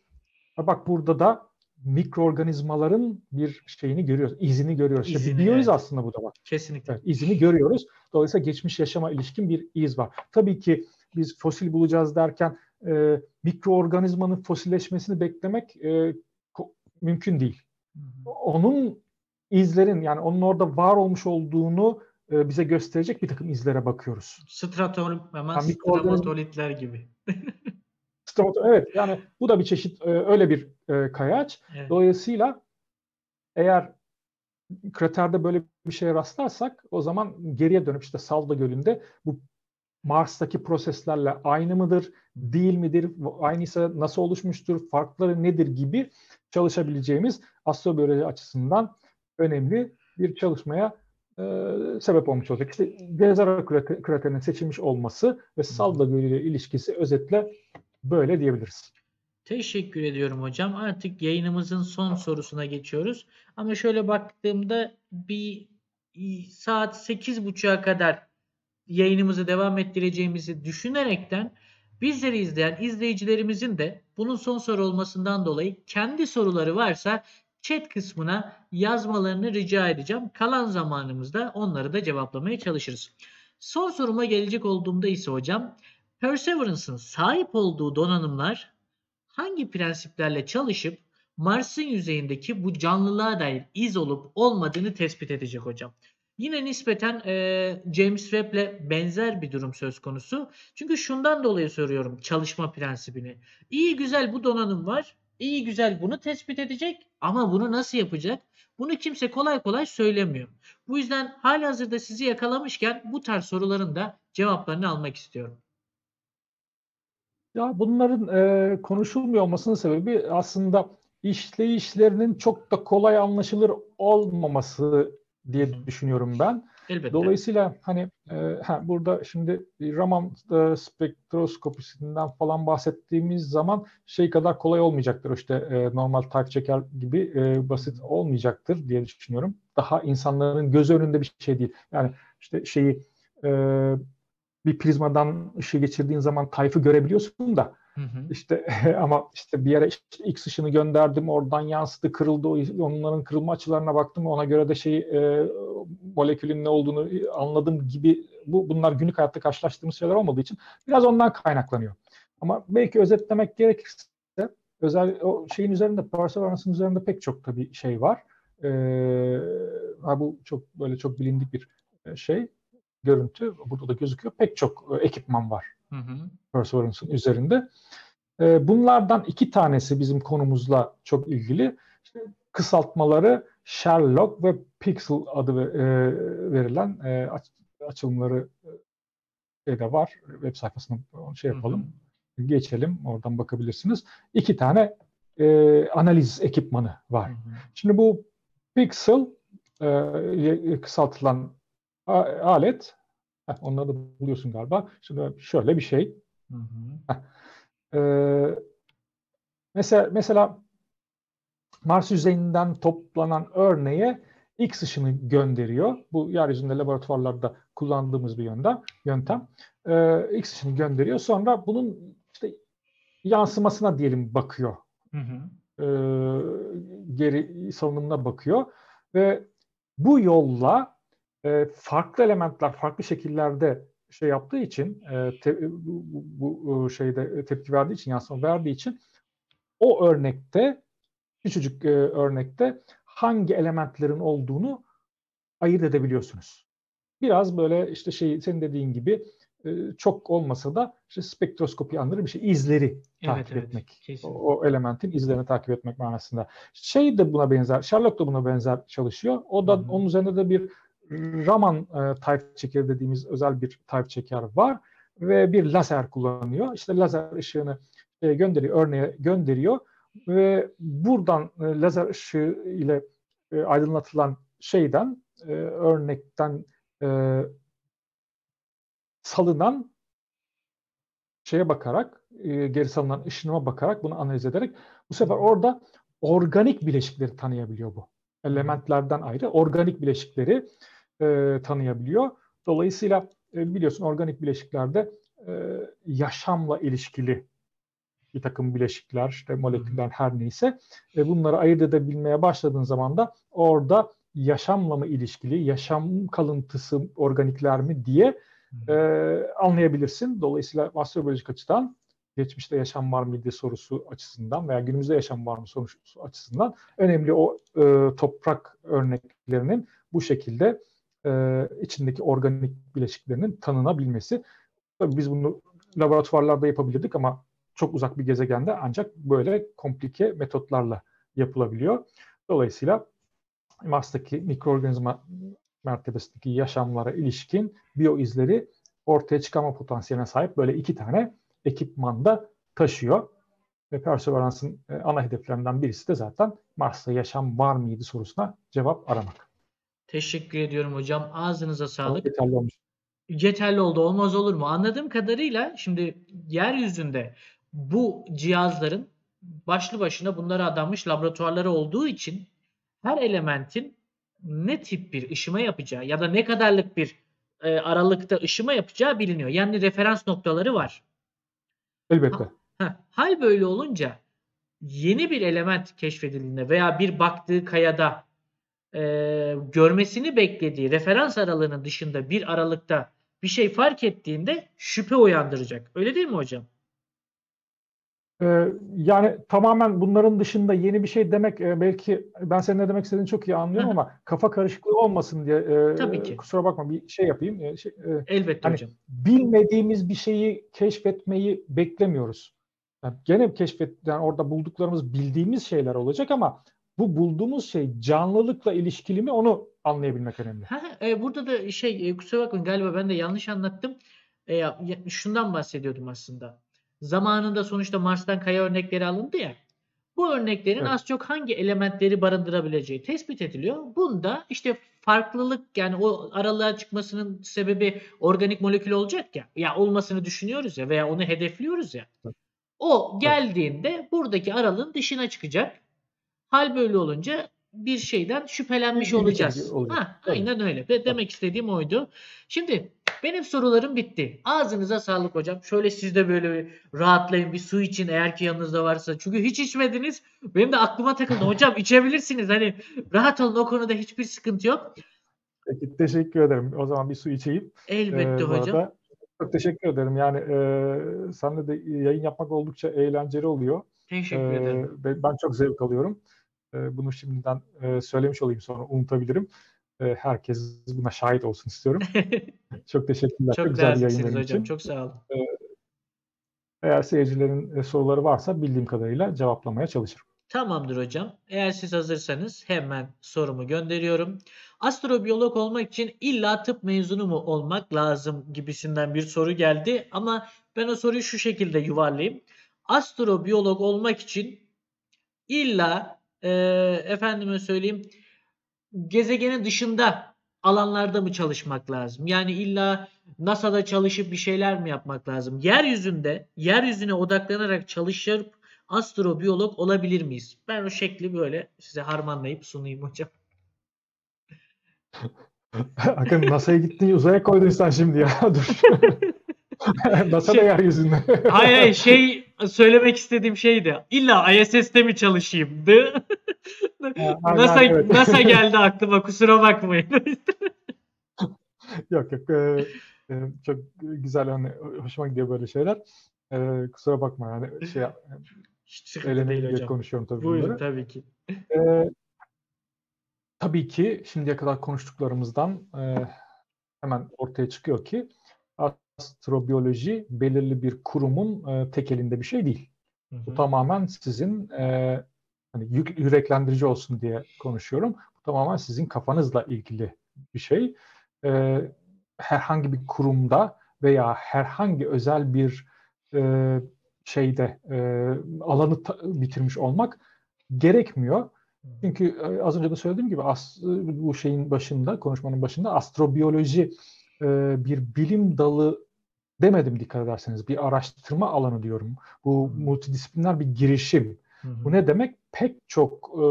"Ha bak burada da mikroorganizmaların bir şeyini görüyoruz, izini görüyoruz. İşte İzini, biyoliz evet. aslında bu da bak. Kesinlikle. Evet, izini görüyoruz. Dolayısıyla geçmiş yaşama ilişkin bir iz var. Tabii ki biz fosil bulacağız derken e, mikroorganizmanın fosilleşmesini beklemek e, mümkün değil. Onun izlerin yani onun orada var olmuş olduğunu e, bize gösterecek bir takım izlere bakıyoruz. Hemen Ha, mikroorganizma- stramatolitler gibi. Strato- evet yani bu da bir çeşit e, öyle bir e, kayaç. Evet. Dolayısıyla eğer kraterde böyle bir şeye rastlarsak o zaman geriye dönüp işte Salda Gölü'nde bu Mars'taki proseslerle aynı mıdır, değil midir, aynıysa nasıl oluşmuştur, farkları nedir gibi çalışabileceğimiz astrobiyoloji açısından önemli bir çalışmaya e, sebep olmuş olacak. İşte Gezara krate- kraterinin seçilmiş olması ve Salda Gölü ile ilişkisi özetle böyle diyebiliriz. Teşekkür ediyorum hocam. Artık yayınımızın son sorusuna geçiyoruz. Ama şöyle baktığımda bir saat 8.30'a kadar yayınımızı devam ettireceğimizi düşünerekten bizleri izleyen izleyicilerimizin de bunun son soru olmasından dolayı kendi soruları varsa chat kısmına yazmalarını rica edeceğim. Kalan zamanımızda onları da cevaplamaya çalışırız. Son soruma gelecek olduğumda ise hocam Perseverance'ın sahip olduğu donanımlar hangi prensiplerle çalışıp Mars'ın yüzeyindeki bu canlılığa dair iz olup olmadığını tespit edecek hocam. Yine nispeten e, James Webb'le benzer bir durum söz konusu. Çünkü şundan dolayı soruyorum çalışma prensibini. İyi güzel bu donanım var. İyi güzel bunu tespit edecek ama bunu nasıl yapacak? Bunu kimse kolay kolay söylemiyor. Bu yüzden halihazırda sizi yakalamışken bu tarz soruların da cevaplarını almak istiyorum. Ya bunların e, konuşulmuyor olmasının sebebi aslında işleyişlerinin çok da kolay anlaşılır olmaması diye düşünüyorum ben. Elbette. Dolayısıyla hani e, ha, burada şimdi Raman e, spektroskopisinden falan bahsettiğimiz zaman şey kadar kolay olmayacaktır. İşte e, normal type çeker gibi e, basit olmayacaktır diye düşünüyorum. Daha insanların göz önünde bir şey değil. Yani işte şeyi e, bir prizmadan ışığı geçirdiğin zaman tayfı görebiliyorsun da Hı hı. işte ama işte bir yere X ışını gönderdim oradan yansıdı kırıldı onların kırılma açılarına baktım ona göre de şey e, molekülün ne olduğunu anladım gibi bu bunlar günlük hayatta karşılaştığımız şeyler olmadığı için biraz ondan kaynaklanıyor. Ama belki özetlemek gerekirse özel o şeyin üzerinde Perseverance'ın üzerinde pek çok tabii şey var. Ee, bu çok böyle çok bilindik bir e, şey görüntü burada da gözüküyor. Pek çok e, ekipman var. Hı hı. Perseverance'ın üzerinde. Ee, bunlardan iki tanesi bizim konumuzla çok ilgili. İşte kısaltmaları Sherlock ve Pixel adı ve- e, verilen e, aç- açılımları e, şeyde var. Web sayfasına şey yapalım. Geçelim. Oradan bakabilirsiniz. İki tane e, analiz ekipmanı var. Hı hı. Şimdi bu Pixel e, kısaltılan alet Heh, onları da buluyorsun galiba. Şimdi şöyle bir şey. Hı hı. Ee, mesela mesela Mars yüzeyinden toplanan örneğe X ışını gönderiyor. Bu yeryüzünde laboratuvarlarda kullandığımız bir yöntem. yöntem. Ee, X ışını gönderiyor. Sonra bunun işte yansımasına diyelim bakıyor. Hı hı. Ee, geri salınımına bakıyor ve bu yolla e, farklı elementler farklı şekillerde şey yaptığı için e, te- bu, bu- bu şeyde e, tepki verdiği için yansıma verdiği için o örnekte küçücük e, örnekte hangi elementlerin olduğunu ayırt edebiliyorsunuz. Biraz böyle işte şey senin dediğin gibi e, çok olmasa da işte spektroskopi anları bir şey izleri takip evet, etmek. O, o elementin izlerini takip etmek manasında. Şey de buna benzer, Sherlock da buna benzer çalışıyor. O da Hı hı. onun üzerinde de bir Raman e, type çeker dediğimiz özel bir type çeker var ve bir lazer kullanıyor. İşte lazer ışığını e, gönderiyor, örneğe gönderiyor ve buradan e, lazer ışığı ile e, aydınlatılan şeyden, e, örnekten e, salınan şeye bakarak, e, geri salınan ışınıma bakarak bunu analiz ederek bu sefer orada organik bileşikleri tanıyabiliyor bu. Elementlerden ayrı organik bileşikleri e, tanıyabiliyor. Dolayısıyla e, biliyorsun organik bileşiklerde e, yaşamla ilişkili bir takım bileşikler, işte moleküller her neyse e, bunları ayırt edebilmeye başladığın zaman da orada yaşamla mı ilişkili, yaşam kalıntısı organikler mi diye e, anlayabilirsin. Dolayısıyla astrobiyolojik açıdan geçmişte yaşam var mıydı sorusu açısından veya günümüzde yaşam var mı sorusu açısından önemli o e, toprak örneklerinin bu şekilde e, içindeki organik bileşiklerinin tanınabilmesi. Tabii biz bunu laboratuvarlarda yapabilirdik ama çok uzak bir gezegende ancak böyle komplike metotlarla yapılabiliyor. Dolayısıyla Mars'taki mikroorganizma mertebesindeki yaşamlara ilişkin biyo izleri ortaya çıkarma potansiyeline sahip böyle iki tane ekipman da taşıyor. Ve Perseverance'ın ana hedeflerinden birisi de zaten Mars'ta yaşam var mıydı sorusuna cevap aramak. Teşekkür ediyorum hocam. Ağzınıza sağlık. Yeterli olmuş. Yeterli oldu. Olmaz olur mu? Anladığım kadarıyla şimdi yeryüzünde bu cihazların başlı başına bunlara adanmış laboratuvarları olduğu için her elementin ne tip bir ışıma yapacağı ya da ne kadarlık bir e, aralıkta ışıma yapacağı biliniyor. Yani referans noktaları var. Elbette. Heh, hal böyle olunca yeni bir element keşfedildiğinde veya bir baktığı kayada e, görmesini beklediği referans aralığının dışında bir aralıkta bir şey fark ettiğinde şüphe uyandıracak. Öyle değil mi hocam? Ee, yani tamamen bunların dışında yeni bir şey demek e, belki ben senin ne demek istediğini çok iyi anlıyorum Hı ama kafa karışıklığı olmasın diye e, Tabii ki. kusura bakma bir şey yapayım. E, şey, e, Elbette Hani- hocam. bilmediğimiz bir şeyi keşfetmeyi beklemiyoruz. Yani gene keşfet yani orada bulduklarımız bildiğimiz şeyler olacak ama bu bulduğumuz şey canlılıkla ilişkili mi onu anlayabilmek önemli. Ha, e, burada da şey e, kusura bakmayın galiba ben de yanlış anlattım. E, şundan bahsediyordum aslında. Zamanında sonuçta Mars'tan kaya örnekleri alındı ya. Bu örneklerin Evet. az çok hangi elementleri barındırabileceği tespit ediliyor. Bunda işte farklılık yani o aralığa çıkmasının sebebi organik molekül olacak ya. Ya olmasını düşünüyoruz ya veya onu hedefliyoruz ya. Evet. O geldiğinde buradaki aralığın dışına çıkacak. Hal böyle olunca bir şeyden şüphelenmiş olacağız. olacak. Ha, Tabii. aynen öyle. Ve demek istediğim oydu. Şimdi benim sorularım bitti. Ağzınıza sağlık hocam. Şöyle siz de böyle bir rahatlayın. Bir su için eğer ki yanınızda varsa. Çünkü hiç içmediniz. Benim de aklıma takıldı. Hocam içebilirsiniz. Hani rahat olun o konuda hiçbir sıkıntı yok. Peki teşekkür ederim. O zaman bir su içeyim. Elbette Ee, hocam. arada çok teşekkür ederim. Yani e, seninle de yayın yapmak oldukça eğlenceli oluyor. Teşekkür Ee, ederim. ben çok zevk alıyorum. Ee, bunu şimdiden e, söylemiş olayım sonra unutabilirim. Ee, herkes buna şahit olsun istiyorum. Çok teşekkürler. Çok güzel bir naziksiniz yayınların hocam. için. Çok sağ olun. Eğer seyircilerin e, soruları varsa bildiğim kadarıyla cevaplamaya çalışırım. Tamamdır hocam. Eğer siz hazırsanız hemen sorumu gönderiyorum. Astrobiyolog olmak için illa tıp mezunu mu olmak lazım gibisinden bir soru geldi. Ama ben o soruyu şu şekilde yuvarlayayım. Astrobiyolog olmak için illa e, efendime söyleyeyim gezegenin dışında alanlarda mı çalışmak lazım? Yani illa NASA'da çalışıp bir şeyler mi yapmak lazım? Yeryüzünde, yeryüzüne odaklanarak çalışıp astrobiyolog olabilir miyiz? Ben o şekli böyle size harmanlayıp sunayım hocam. Akın NASA'ya gittin uzaya koydun sen şimdi ya. Dur. NASA da Şey- yeryüzünde. Hayır hayır şey söylemek istediğim şeydi. İlla ISS'te mi çalışayımdı? NASA, evet. NASA geldi aklıma kusura bakmayın. Yok yok. e, e, çok güzel hani hoşuma gidiyor böyle şeyler. E, kusura bakma yani şey Hiç sıkıntı değil hocam. konuşuyorum tabii Buyurun bunları. tabii ki. E, tabii ki şimdiye kadar konuştuklarımızdan e, hemen ortaya çıkıyor ki astrobiyoloji belirli bir kurumun e, tek elinde bir şey değil. Hı Bu hı. tamamen sizin e, hani yük- yüreklendirici olsun diye konuşuyorum. Bu tamamen sizin kafanızla ilgili bir şey. E, herhangi bir kurumda veya herhangi özel bir e, şeyde e, alanı bitirmiş olmak gerekmiyor. Çünkü e, az önce de söylediğim gibi as, bu şeyin başında, konuşmanın başında astrobiyoloji e, bir bilim dalı demedim dikkat ederseniz. Bir araştırma alanı diyorum. Bu Hmm. multidisipliner bir girişim. Hı. Bu ne demek? Pek çok e,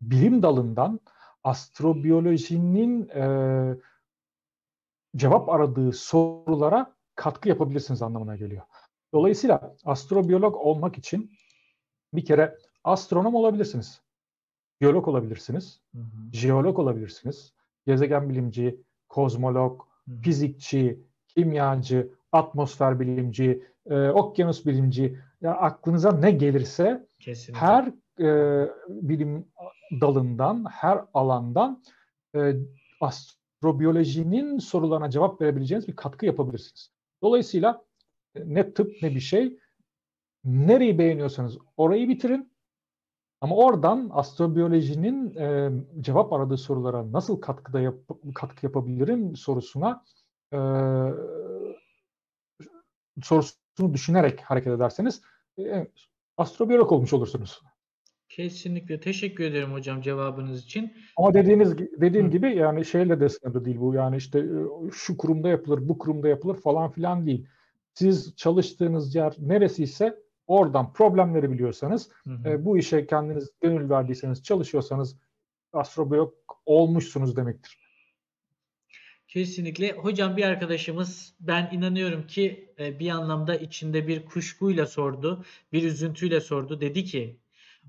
bilim dalından astrobiyolojinin e, cevap aradığı sorulara katkı yapabilirsiniz anlamına geliyor. Dolayısıyla astrobiyolog olmak için bir kere astronom olabilirsiniz. Biyolog olabilirsiniz. Hı hı. Jeolog olabilirsiniz. Gezegen bilimci, kozmolog, hı. fizikçi, kimyacı, atmosfer bilimci, e, okyanus bilimci, ya aklınıza ne gelirse Kesinlikle. her e, bilim dalından, her alandan e, astrobiyolojinin sorularına cevap verebileceğiniz bir katkı yapabilirsiniz. Dolayısıyla e, ne tıp ne bir şey, nereyi beğeniyorsanız orayı bitirin. Ama oradan astrobiyolojinin e, cevap aradığı sorulara nasıl katkıda yap katkı yapabilirim sorusuna e, sorusunu düşünerek hareket ederseniz e, astrobiyolog olmuş olursunuz. Kesinlikle. Teşekkür ederim hocam cevabınız için. Ama dediğiniz dediğim Hı. gibi yani şeyle de sınırlı değil bu. Yani işte e, şu kurumda yapılır, bu kurumda yapılır falan filan değil. Siz çalıştığınız yer neresiyse oradan problemleri biliyorsanız, Hı hı. e, bu işe kendiniz gönül verdiyseniz, çalışıyorsanız astrobiyolog olmuşsunuz demektir. Kesinlikle. Hocam bir arkadaşımız ben inanıyorum ki e, bir anlamda içinde bir kuşkuyla sordu, bir üzüntüyle sordu. Dedi ki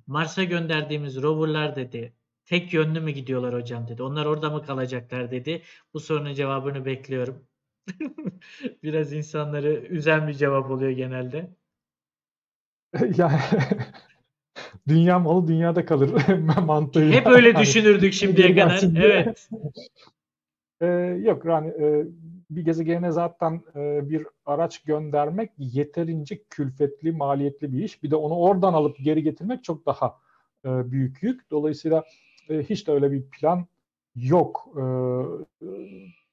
Mars'a gönderdiğimiz roverlar dedi tek yönlü mü gidiyorlar hocam dedi. Onlar orada mı kalacaklar dedi. Bu sorunun cevabını bekliyorum. Biraz insanları üzen bir cevap oluyor genelde. Yani dünya malı dünyada kalır mantığıyla. Hep öyle düşünürdük şimdiye kadar. Evet. Ee, yok yani e, bir gezegene zaten e, bir araç göndermek yeterince külfetli, maliyetli bir iş. Bir de onu oradan alıp geri getirmek çok daha e, büyük yük. Dolayısıyla e, hiç de öyle bir plan yok e,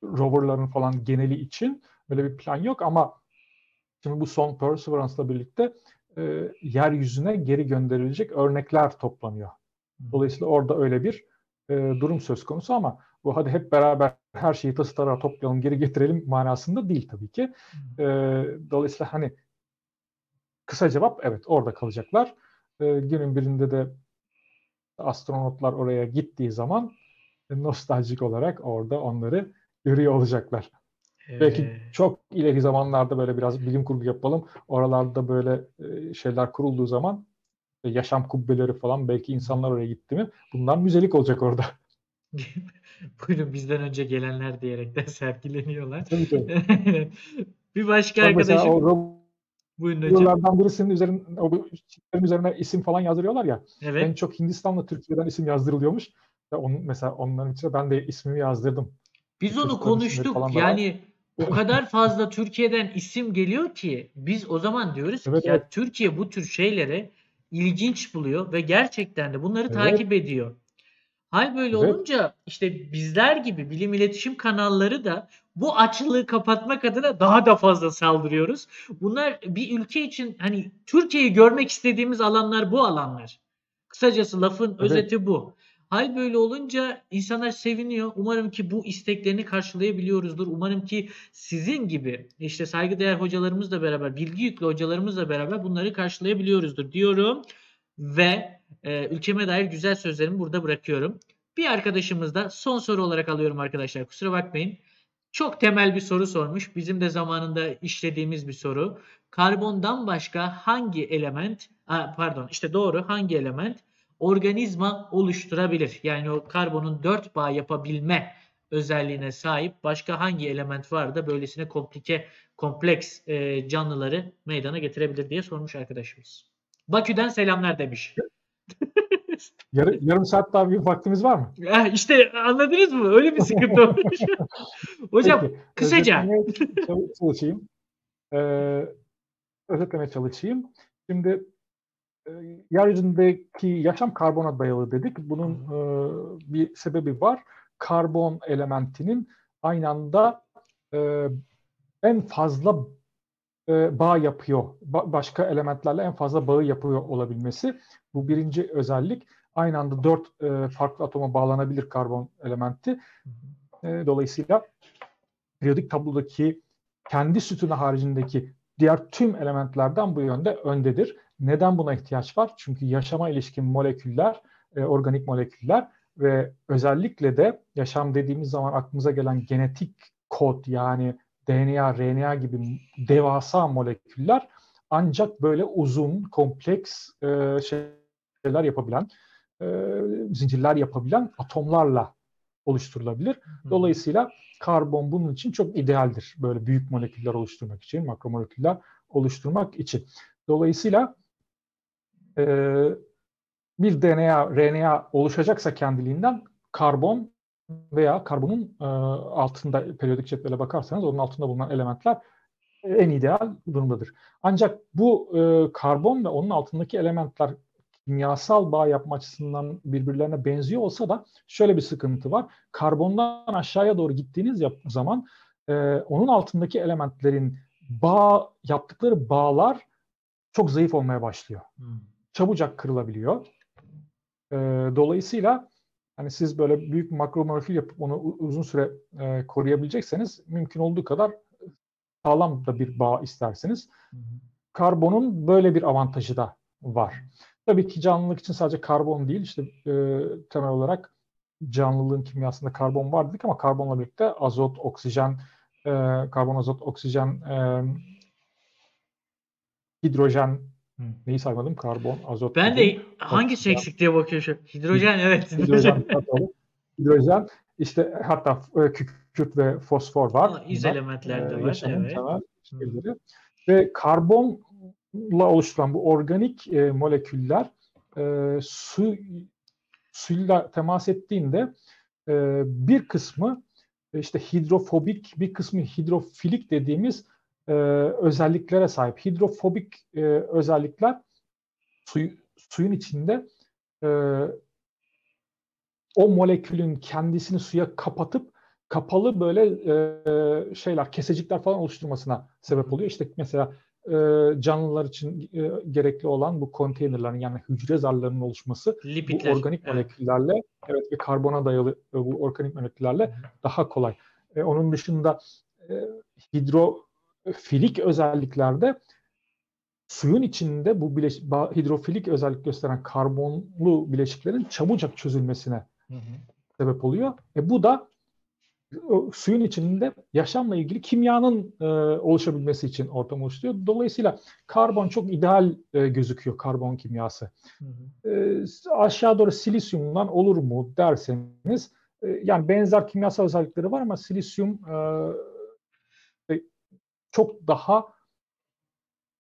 roverların falan geneli için. Böyle bir plan yok ama şimdi bu son Perseverance'la birlikte e, yeryüzüne geri gönderilecek örnekler toplanıyor. Dolayısıyla orada öyle bir e, durum söz konusu ama bu hadi hep beraber her şeyi tası tarağı toplayalım geri getirelim manasında değil tabii ki. E, dolayısıyla hani kısa cevap evet orada kalacaklar. E, günün birinde de astronotlar oraya gittiği zaman nostaljik olarak orada onları görüyor olacaklar. Belki Ee, çok ileri zamanlarda böyle biraz bilim kurgu yapalım. Oralarda böyle e, şeyler kurulduğu zaman e, yaşam kubbeleri falan belki insanlar oraya gitti mi bunlar müzelik olacak orada. Buyurun bizden önce gelenler diyerekten sergileniyorlar. Bir başka mesela arkadaşım. o Buyurun hocam. robolardan birisinin üzerine, o üzerine isim falan yazdırıyorlar ya. En Evet. çok Hindistan'la Türkiye'den isim yazdırılıyormuş. Ve onun, mesela onların içine ben de ismimi yazdırdım. Biz onu konuştuk. Yani o kadar fazla Türkiye'den isim geliyor ki biz o zaman diyoruz ki Evet, ya evet. Türkiye bu tür şeylere ilginç buluyor ve gerçekten de bunları Evet. takip ediyor. Hal böyle Evet. olunca işte bizler gibi bilim iletişim kanalları da bu açlığı kapatmak adına daha da fazla saldırıyoruz. Bunlar bir ülke için hani Türkiye'yi görmek istediğimiz alanlar bu alanlar. Kısacası lafın Evet. özeti bu. Hal böyle olunca insanlar seviniyor. Umarım ki bu isteklerini karşılayabiliyoruzdur. Umarım ki sizin gibi işte saygıdeğer hocalarımızla beraber, bilgi yüklü hocalarımızla beraber bunları karşılayabiliyoruzdur diyorum. Ve e, ülkeme dair güzel sözlerimi burada bırakıyorum. Bir arkadaşımız da son soru olarak alıyorum arkadaşlar. Kusura bakmayın. Çok temel bir soru sormuş. Bizim de zamanında işlediğimiz bir soru. Karbondan başka hangi element, pardon işte doğru hangi element organizma oluşturabilir? Yani o karbonun 4 bağ yapabilme özelliğine sahip başka hangi element var da böylesine komplike, kompleks e, canlıları meydana getirebilir diye sormuş arkadaşımız. Bakü'den selamlar demiş. Yarı, yarım saat daha bir vaktimiz var mı? Ah, işte anladınız mı? Öyle bir sıkıntı olmuş. Hocam Peki, kısaca. özetlemeye çalışayım. Ee, özetlemeye çalışayım. Şimdi e, yeryüzündeki yaşam karbona dayalı dedik. Bunun e, bir sebebi var. Karbon elementinin aynı anda e, en fazla e, bağ yapıyor. Ba- başka elementlerle en fazla bağı yapıyor olabilmesi. Bu birinci özellik. Aynı anda dört e, farklı atoma bağlanabilir karbon elementi. E, dolayısıyla periyodik tablodaki kendi sütunu haricindeki diğer tüm elementlerden bu yönde öndedir. Neden buna ihtiyaç var? Çünkü yaşama ilişkin moleküller, e, organik moleküller ve özellikle de yaşam dediğimiz zaman aklımıza gelen genetik kod yani DNA, RNA gibi devasa moleküller ancak böyle uzun, kompleks e, şeyler yapabilen, e, zincirler yapabilen atomlarla oluşturulabilir. Dolayısıyla karbon bunun için çok idealdir. Böyle büyük moleküller oluşturmak için, makromoleküller oluşturmak için. Dolayısıyla e, bir DNA, RNA oluşacaksa kendiliğinden karbon veya karbonun e, altında periyodik cetvele bakarsanız onun altında bulunan elementler en ideal durumdadır. Ancak bu e, karbon ve onun altındaki elementler kimyasal bağ yapma açısından birbirlerine benziyor olsa da şöyle bir sıkıntı var. Karbondan aşağıya doğru gittiğiniz zaman e, onun altındaki elementlerin bağ yaptıkları bağlar çok zayıf olmaya başlıyor. Hmm. Çabucak kırılabiliyor. E, dolayısıyla hani siz böyle büyük makromorfil yapıp onu uzun süre e, koruyabilecekseniz mümkün olduğu kadar sağlam da bir bağ isterseniz karbonun böyle bir avantajı da var. Tabii ki canlılık için sadece karbon değil, işte e, temel olarak canlılığın kimyasında karbon var dedik ama karbonla birlikte azot, oksijen, e, karbon, azot, oksijen, e, hidrojen, neyi saymadım? Karbon, azot. Ben dedim. de hangisi eksik diye bakıyorum şu. Hidrojen evet. Hidrojen, hidrojen, işte hatta e, kükürt ve fosfor var. Aa, iz elementler de e, var, evet. temel şeyleri. Ve karbonla oluşturan bu organik e, moleküller e, su suyla temas ettiğinde e, bir kısmı e, işte hidrofobik, bir kısmı hidrofilik dediğimiz e, özelliklere sahip. Hidrofobik e, özellikler suyu, suyun içinde e, o molekülün kendisini suya kapatıp kapalı böyle e, şeyler, kesecikler falan oluşturmasına sebep oluyor. İşte mesela e, canlılar için e, gerekli olan bu konteynerlerin yani hücre zarlarının oluşması Lipidler. bu organik evet. moleküllerle evet ve karbona dayalı e, bu organik moleküllerle daha kolay. E, onun dışında e, hidrofilik özelliklerde suyun içinde bu bileş, hidrofilik özellik gösteren karbonlu bileşiklerin çabucak çözülmesine Hı hı. sebep oluyor. E bu da o suyun içinde yaşamla ilgili kimyanın e, oluşabilmesi için ortam oluşturuyor. Dolayısıyla karbon çok ideal e, gözüküyor karbon kimyası. Hı hı. E, aşağı doğru silisyumdan olur mu derseniz e, yani benzer kimyasal özellikleri var ama silisyum e, e, çok daha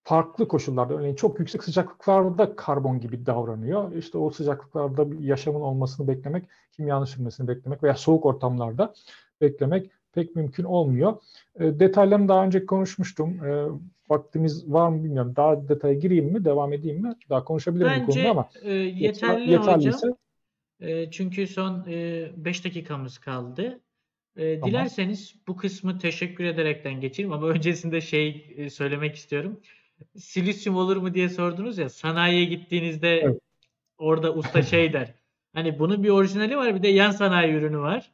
farklı koşullarda örneğin çok yüksek sıcaklıklarda karbon gibi davranıyor. İşte o sıcaklıklarda bir yaşamın olmasını beklemek, kimyanın sürmesini beklemek veya soğuk ortamlarda beklemek pek mümkün olmuyor. E, detaylarını daha önce konuşmuştum. E, vaktimiz var mı bilmiyorum. Daha detaya gireyim mi, devam edeyim mi? Daha konuşabilirim bu konuda Bence ama e, yeterli yeterliyse hocam. E, çünkü son 5 dakikamız kaldı. E, Tamam. dilerseniz bu kısmı teşekkür ederekten geçeyim ama öncesinde şey e, söylemek istiyorum. Silisyum olur mu diye sordunuz ya sanayiye gittiğinizde Evet. orada usta şey der. Hani bunun bir orijinali var bir de yan sanayi ürünü var.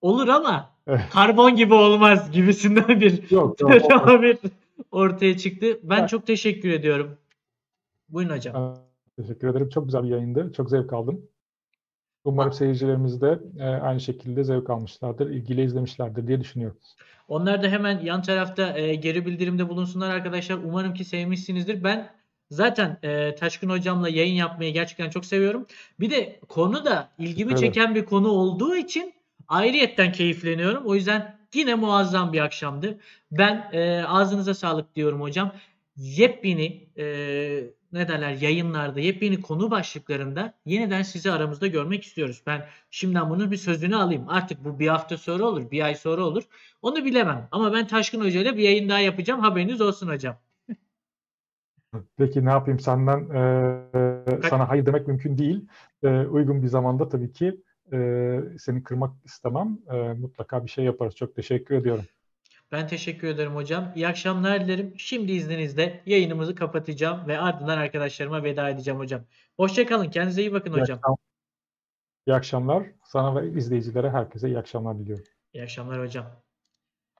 Olur ama karbon gibi olmaz gibisinden bir yok, yok tabir ortaya çıktı. Ben Evet. çok teşekkür ediyorum. Buyurun hocam. Teşekkür ederim. Çok güzel bir yayındı. Çok zevk aldım. Umarım seyircilerimiz de e, aynı şekilde zevk almışlardır, ilgiyle izlemişlerdir diye düşünüyorum. Onlar da hemen yan tarafta e, geri bildirimde bulunsunlar arkadaşlar. Umarım ki sevmişsinizdir. Ben zaten e, Taşkın hocamla yayın yapmayı gerçekten çok seviyorum. Bir de konu da ilgimi Evet. çeken bir konu olduğu için ayrıyetten keyifleniyorum. O yüzden yine muazzam bir akşamdı. Ben e, ağzınıza sağlık diyorum hocam. Yepyeni e, ne derler yayınlarda, yepyeni konu başlıklarında yeniden sizi aramızda görmek istiyoruz. Ben şimdiden bunun bir sözünü alayım. Artık bu bir hafta sonra olur, bir ay sonra olur. Onu bilemem. Ama ben Taşkın Hoca ile bir yayın daha yapacağım. Haberiniz olsun hocam. Peki ne yapayım senden e, sana hayır demek mümkün değil. E, uygun bir zamanda tabii ki e, seni kırmak istemem. E, mutlaka bir şey yaparız. Çok teşekkür ediyorum. Ben teşekkür ederim hocam. İyi akşamlar dilerim. Şimdi izninizle yayınımızı kapatacağım ve ardından arkadaşlarıma veda edeceğim hocam. Hoşçakalın. Kendinize iyi bakın İyi, hocam. akşam- iyi akşamlar. Sana ve izleyicilere herkese iyi akşamlar diliyorum. İyi akşamlar hocam.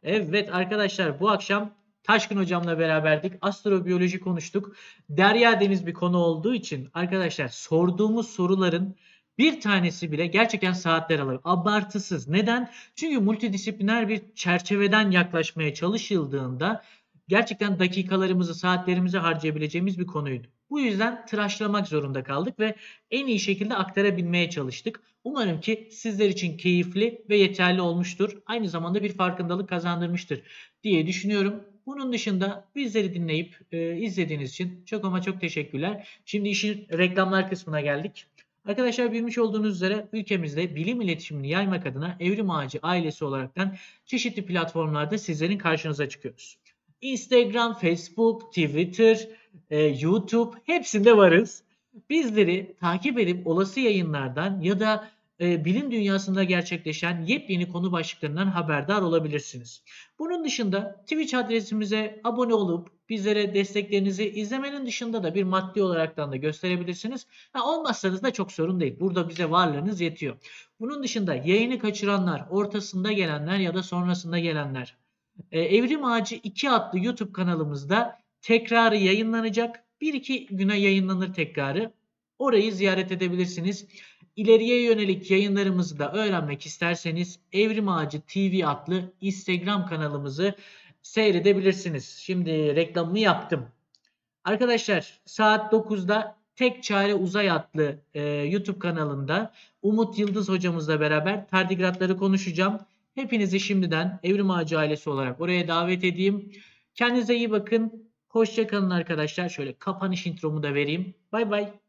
Evet arkadaşlar bu akşam Taşkın hocamla beraberdik. Astrobiyoloji konuştuk. Derya deniz bir konu olduğu için arkadaşlar sorduğumuz soruların bir tanesi bile gerçekten saatler alır. Abartısız. Neden? Çünkü multidisipliner bir çerçeveden yaklaşmaya çalışıldığında gerçekten dakikalarımızı, saatlerimizi harcayabileceğimiz bir konuydu. Bu yüzden tıraşlamak zorunda kaldık ve en iyi şekilde aktarabilmeye çalıştık. Umarım ki sizler için keyifli ve yeterli olmuştur. Aynı zamanda bir farkındalık kazandırmıştır diye düşünüyorum. Bunun dışında bizleri dinleyip e, izlediğiniz için çok ama çok teşekkürler. Şimdi işin reklamlar kısmına geldik. Arkadaşlar bilmiş olduğunuz üzere ülkemizde bilim iletişimini yaymak adına Evrim Ağacı ailesi olaraktan çeşitli platformlarda sizlerin karşınıza çıkıyoruz. Instagram, Facebook, Twitter, e, YouTube hepsinde varız. Bizleri takip edip olası yayınlardan ya da e, bilim dünyasında gerçekleşen yepyeni konu başlıklarından haberdar olabilirsiniz. Bunun dışında Twitch adresimize abone olup bizlere desteklerinizi izlemenin dışında da bir maddi olaraktan da gösterebilirsiniz. Ha, olmazsanız da çok sorun değil. Burada bize varlığınız yetiyor. Bunun dışında yayını kaçıranlar, ortasında gelenler ya da sonrasında gelenler. e, Evrim Ağacı 2 adlı YouTube kanalımızda tekrarı yayınlanacak. 1-2 güne yayınlanır tekrarı. Orayı ziyaret edebilirsiniz. İleriye yönelik yayınlarımızı da öğrenmek isterseniz Evrim Ağacı TV adlı Instagram kanalımızı seyredebilirsiniz. Şimdi reklamımı yaptım. Arkadaşlar saat 9'da Tek Çare Uzay adlı e, YouTube kanalında Umut Yıldız hocamızla beraber tardigratları konuşacağım. Hepinizi şimdiden Evrim Ağacı ailesi olarak oraya davet edeyim. Kendinize iyi bakın. Hoşça kalın arkadaşlar. Şöyle kapanış intromu da vereyim. Bay bay.